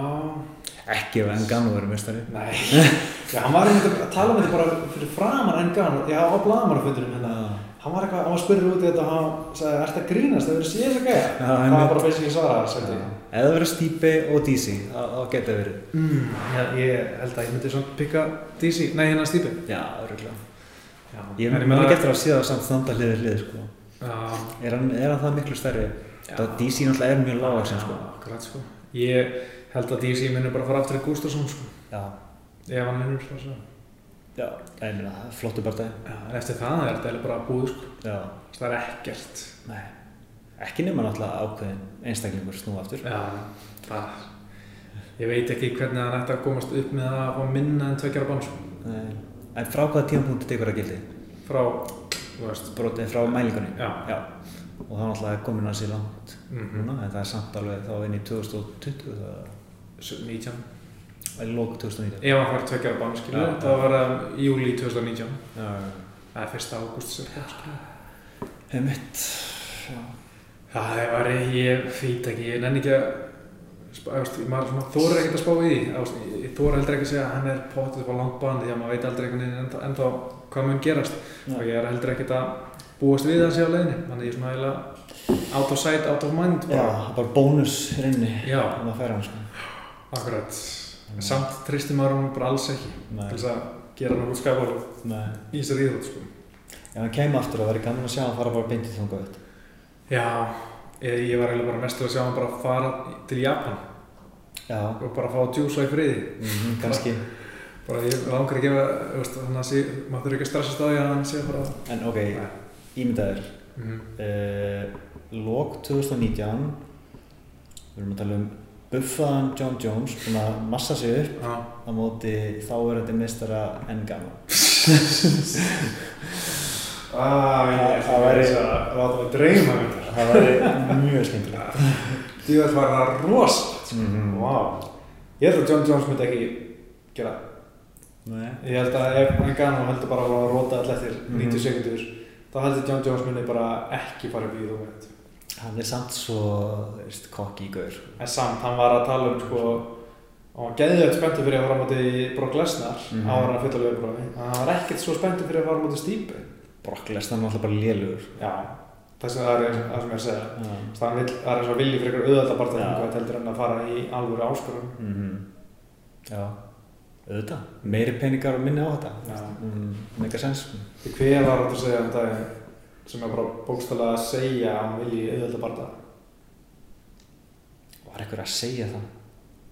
ekki ef Engano verið mestari nei, já, hann var einmitt að tala um þetta bara fyrir framan enn gana, já, á blagamannafundunum hérna. Hann var eitthvað, hann var spurður út í þetta og hann sagði, ert það grínast, það verður að gæja? Já, Það var bara basically svarað, svolítið. ef það verið Stipe og DC þá það verið. Mm, já, ég held að ég myndi svona pikka DC, nei hérna Stípi. já, öruglega Já, ég man ekki eftir að sé það samt standa hlið við hlið sko. Er, hann, er hann það miklu stærri það DC náttúrulega er mjög lág sem sko. Akkurat sko. Ég held að DC myndi bara fara aftur í Gustafsson sko. ef hann vinnur svo svo. Já, ég meina, flottu barndagi. Já, en eftir það er þetta bara búið sko. Það er ekkert nei. Ekki nema náttúrulega ákveðin einstaklingur snúa aftur. Já, það ég veit ekki hvernig hann ætti að komast upp með að fá minna en tveggjara bann sko. En frá hvaða tímapunkti tekur það gildi? frá, þú veist Brotið frá mælingunni? Já. Já. Og það er náttúrulega komin að sér langt mm núna, en það er samt alveg þá inn í 2020, það 19 er lók 2019. ef hann fær tveggjara bann skilur Já. það var um, júli 2019 Já, það er fyrsta ágúst skilur Heimitt. Já. Já, það var, ég veit ekki, ég nenni ekki að þóra ekkert að spá í því, þóra heldur ekki að segja að hann er potið upp á langt band því að maður veit aldrei einhvern veginn ennþá, ennþá hvað mun gerast og ég er heldur ekkert að búast við það sé á leiðinni, þannig ég er svona eiginlega out of sight, out of mind Já, bara. er bara bónus hér inni Já, um að færa hann sko. akkurat, samt tristir maður hann bara alls ekki Nei. til þess að gera náttúrulega skapalug Nei. í þessari íþrótt, sko. Ef hann kemur aftur það væri gaman að sjá hann fara bara beintið þangað upp. Já, ég, ég var eiginlega bara mestur að sjá hann bara fara til Japan Já, og bara fá að djúsa í friði. mm kannski. bara ég langar ekki að þannig að maður þurfi ekki að stressa staði að hann sé bara En ok, ímyndaðir. mm. Uh, lók 2019, við erum að tala um buffaðan John Jones, búinn að massa sig upp Já, á móti þáverandi mistara Engama. ah, það væri- að láta mig dreyma þetta Það væri mjög skemmtilegt. Djúvel var það rosalegt Mm Vá Ég held að John Jones myndi ekki gera. Nei. Ég held að ef hann gana og heldur bara að róta all eftir Mhm. 90 sekundur þá heldur John Jones myndi bara ekki fara í þú veit Hann er samt svo, kokki í gaur. En samt, hann var að tala um sko og hann geði þetta spenntur fyrir að fara á móti Brock Lesnar Mhm. ára hann fyrir að lögubrófi hann var ekkert svo spenntur fyrir að fara á móti Stipe Brock Lesnar er náttúrulega bara lélugur. Já, þess að það er það sem ég er að segja Já. það er, það er eins og vilji fyrir ykkur auðvitað bara Já. það heldur en að fara í alvöru áskorun Mm Já, auðvitað. Meiri peningar og minni á þetta. Já. Mm, Mega sens. Hver var þetta að segja um daginn sem er bara bókstæðlega að segja að hann vilji auðvitað bara það Var eitthvað að segja það?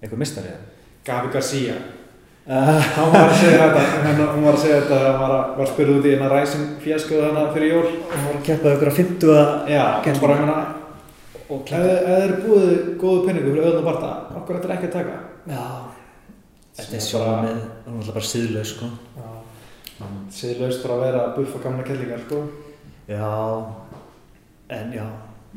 Eitthvað mistari eða? Gabi Garcia hann var að segja þetta hann, hann var að segja þetta hann var, að- var spyrðið út í hérna Rising fjaskoðu hana fyrir jól hann var að keppa ykkur að 50 að Já, hann Kemst- bara hérna og keppa. ef þeir eru búið góðu penningu fyrir auðvitað bara það okkur þetta er ekki að taka Já. Þetta er Sem sjóða bara- með, hann er alltaf bara síðlaus, sko. Já, síðlaust bara að vera að buffa gamla kellingar sko Já, en já,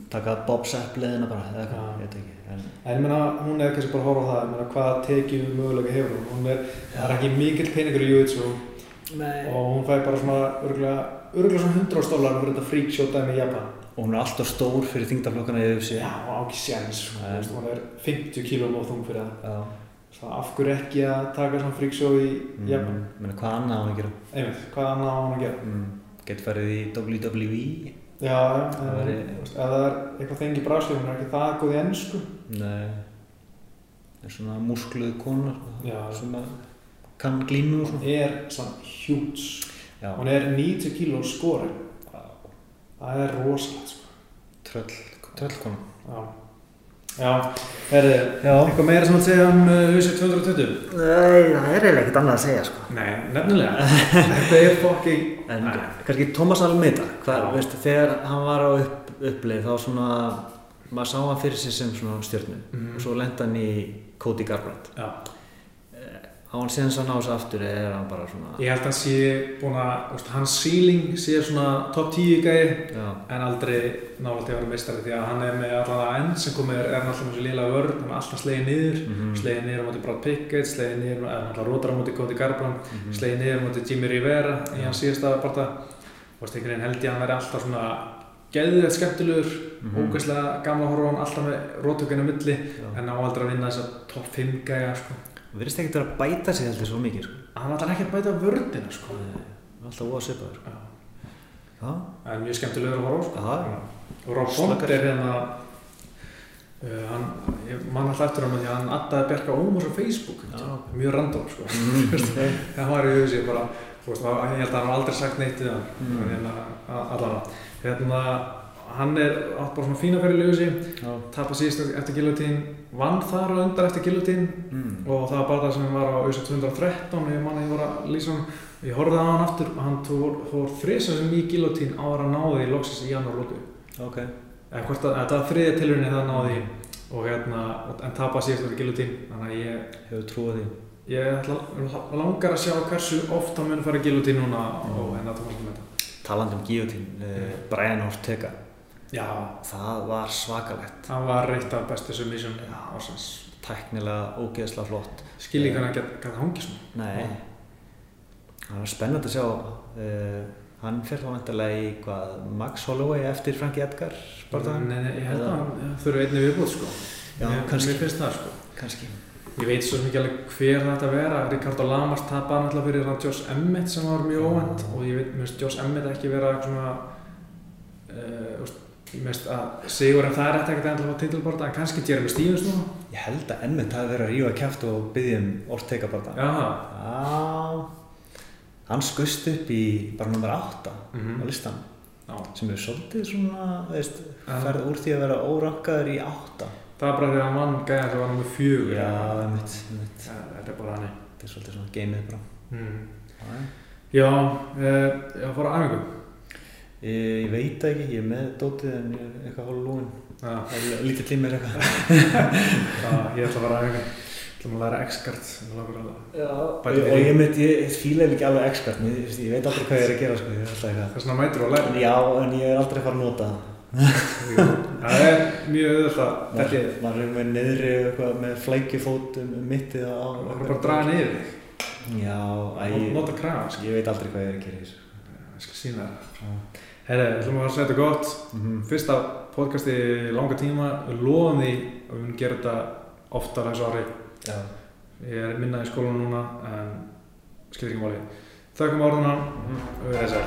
taka Bob Sepp leðina bara, eða eitthvað, Já. ég veit ekki. En, En ég meina, hún er kannski bara að horfa á það, ég meina, hvaða tekið mögulega hefur hún. Hún er, það er ekki mikill peningur í Jiu-Jitsu Nei. og hún fær bara svona örgulega, örgulega svona 100 stólar fyrir þetta freak show dæmi í Japan. Og hún er alltaf stór fyrir þingdaflokkana í UFC. Já, hún á ekki séns, hún er 50 kílum og þung fyrir það. Já. Svo af hverju ekki að taka svona freak show í Japan? Mm, Meina, hvað annað á hann að gera? Einmitt, hvað annað á hún að gera? Mm. Getur farið í WWE? Já, ef það er eitthvað þengi bráslið, hún er ekki það góð í ennsku. Nei. Það er svona múskluð konar sem kann glímu og Hún svona. er svona. Já. Hún er 90 kíló skorin. Það er rosalegt, sko. Tröll, tröllkona. Já. Herri, Já. eitthvað meira sem að segja um uh, USA 220? Nei, það er eiginlega ekkert annað að segja, sko. Nei, nefnilega. Þetta er fucking... En Nei. kannski Thomas Almeida, hvað, veistu, þegar hann var á upp, uppleið þá svona, maður sá hann fyrir sig sem svona stjörnu Mhm. og svo lenda hann í Cody Garbrandt. Já. Á hann síðan að ná þessu aftur eða er hann bara svona, Ég held að hann sé búin að, hans ceiling sé svona top 10 gæði en aldrei návaldi að vera meistari því að hann er með allan að enn sem komið er, er með þessu lila vörn, hann er alltaf slegið niður, Mhm. slegið niður á móti Brad Pickett, slegið niður, eða rótar á móti Cody Garbrandt, Mhm. slegið niður á móti Jimmy Rivera í Já. hans síðasta parta. Veist, einhvern veginn held ég að hann væri alltaf svona geðið skemmtilegur, Mhm. ógeðslega gamla horfa hann alltaf með rótökinu milli já. en á aldrei að vinna þessa top 5 gæja sko. Það verðist ekkert að bæta sig heldur svo mikið, sko. hann ætlar ekki að bæta vördina sko. Það er alltaf. Já, það er mjög skemmtilegur að horfa á, sko. já, og Rob. Font er hérna uh, hann, ég man alltaf eftir hann því að hann addaði Bjarka Ómars á Facebook Já. mjög random sko. Mhm. það var í hugsi bara ég held að hann aldrei sagt neitt við hann Mm. en hérna, a- allan hérna, hann er átt bara svona fína fyrir Já. tapar síðast eftir giljotín vann þar og undar eftir giljotín Mm. og það var bara það sem var á 213 og ég man að ég voru að lýsa hann ég horfði á hann aftur og hann fór þrisa sem í giljotín ára að náði í loksins í janúar lótu Ok. eða hvort að þetta var þriðja tilhörni það náði og hérna, en tapar síðast eftir giljotín þannig að ég, Hefur trúið því. ég langar að sjá hversu oft hann mun fara giljotín núna og hérna það var með þetta Taland um Guillotine, uh, Brian Ortega. Já, Það var svakalegt. hann var reitt af bestu submission Já. ásins Tæknilega ógeðslega flott. skilji hann að geta hangið svona Nei. Það var spennandi að sjá. Uh, hann fyrir þá vantilega í hvað, Max Holloway eftir Frankie Edgar barðan? Nei, nei, ég held að hann þurfi einni viðbútt sko. Já, Mér- kannski. Mér finnst það sko. Kannski. Ég veit svo mikið alveg hver þetta vera. Ricardo Lamas tapaði náttúrulega fyrir hann Josh Emmett sem var mjög óvænt og ég veit, mér finnst Josh Emmett ekki vera svona, uh, ég finnst að Sigur en það er þetta ekkert endilega á titilborta en kannski Jeremy Stevens núna. Ég held að Emmett hafi verið að rífa kæft og byggja um Ortega barðan. Já, Já. Hann skust upp í bara nummer 8 Mhm. á listan já. sem er svolítið svona, veist, ferð úr því að vera órankaður í 8. Það var bara þegar hann vann gæða þegar hann var með fjögur. Já, Emmett, Emmett. Ja, þetta er bara hann. Þetta er svolítið svona geimið bara. Mm. Já. Uh, ég fór að æfingu. Ég, ég veit ekki, ég er með dótið en ég er eitthvað hálf lúin. Lítið tímir eitthvað. ég ætla að fara að æfingu. Ég ætla að læra að Já, og, ég, mynd, ég fíla ekki alveg expert, ég, ég, ég veit aldrei hvað ég er að gera sko, ég er alltaf eitthvað. Þess vegna mætur og læra. Já, en ég er aldrei að fara að nota það. Það er mjög auðvitað að þetta Maður, er, er með niðri eitthvað með flækjufót um, mittið á... það er bara að draga niður þig. Já, sko. ég veit aldrei hvað ég er að gera Herri, við ætlum að fara að segja þetta gott. Mm -hmm. Fyrsta podcasti í langa tíma. Við loðum því að við munum gera þetta oftar þessu ári. Já. Ég er minnaði í skólunum núna, en skilir ekki máli. Þakk um orðuna mm -hmm. og við erum þess að.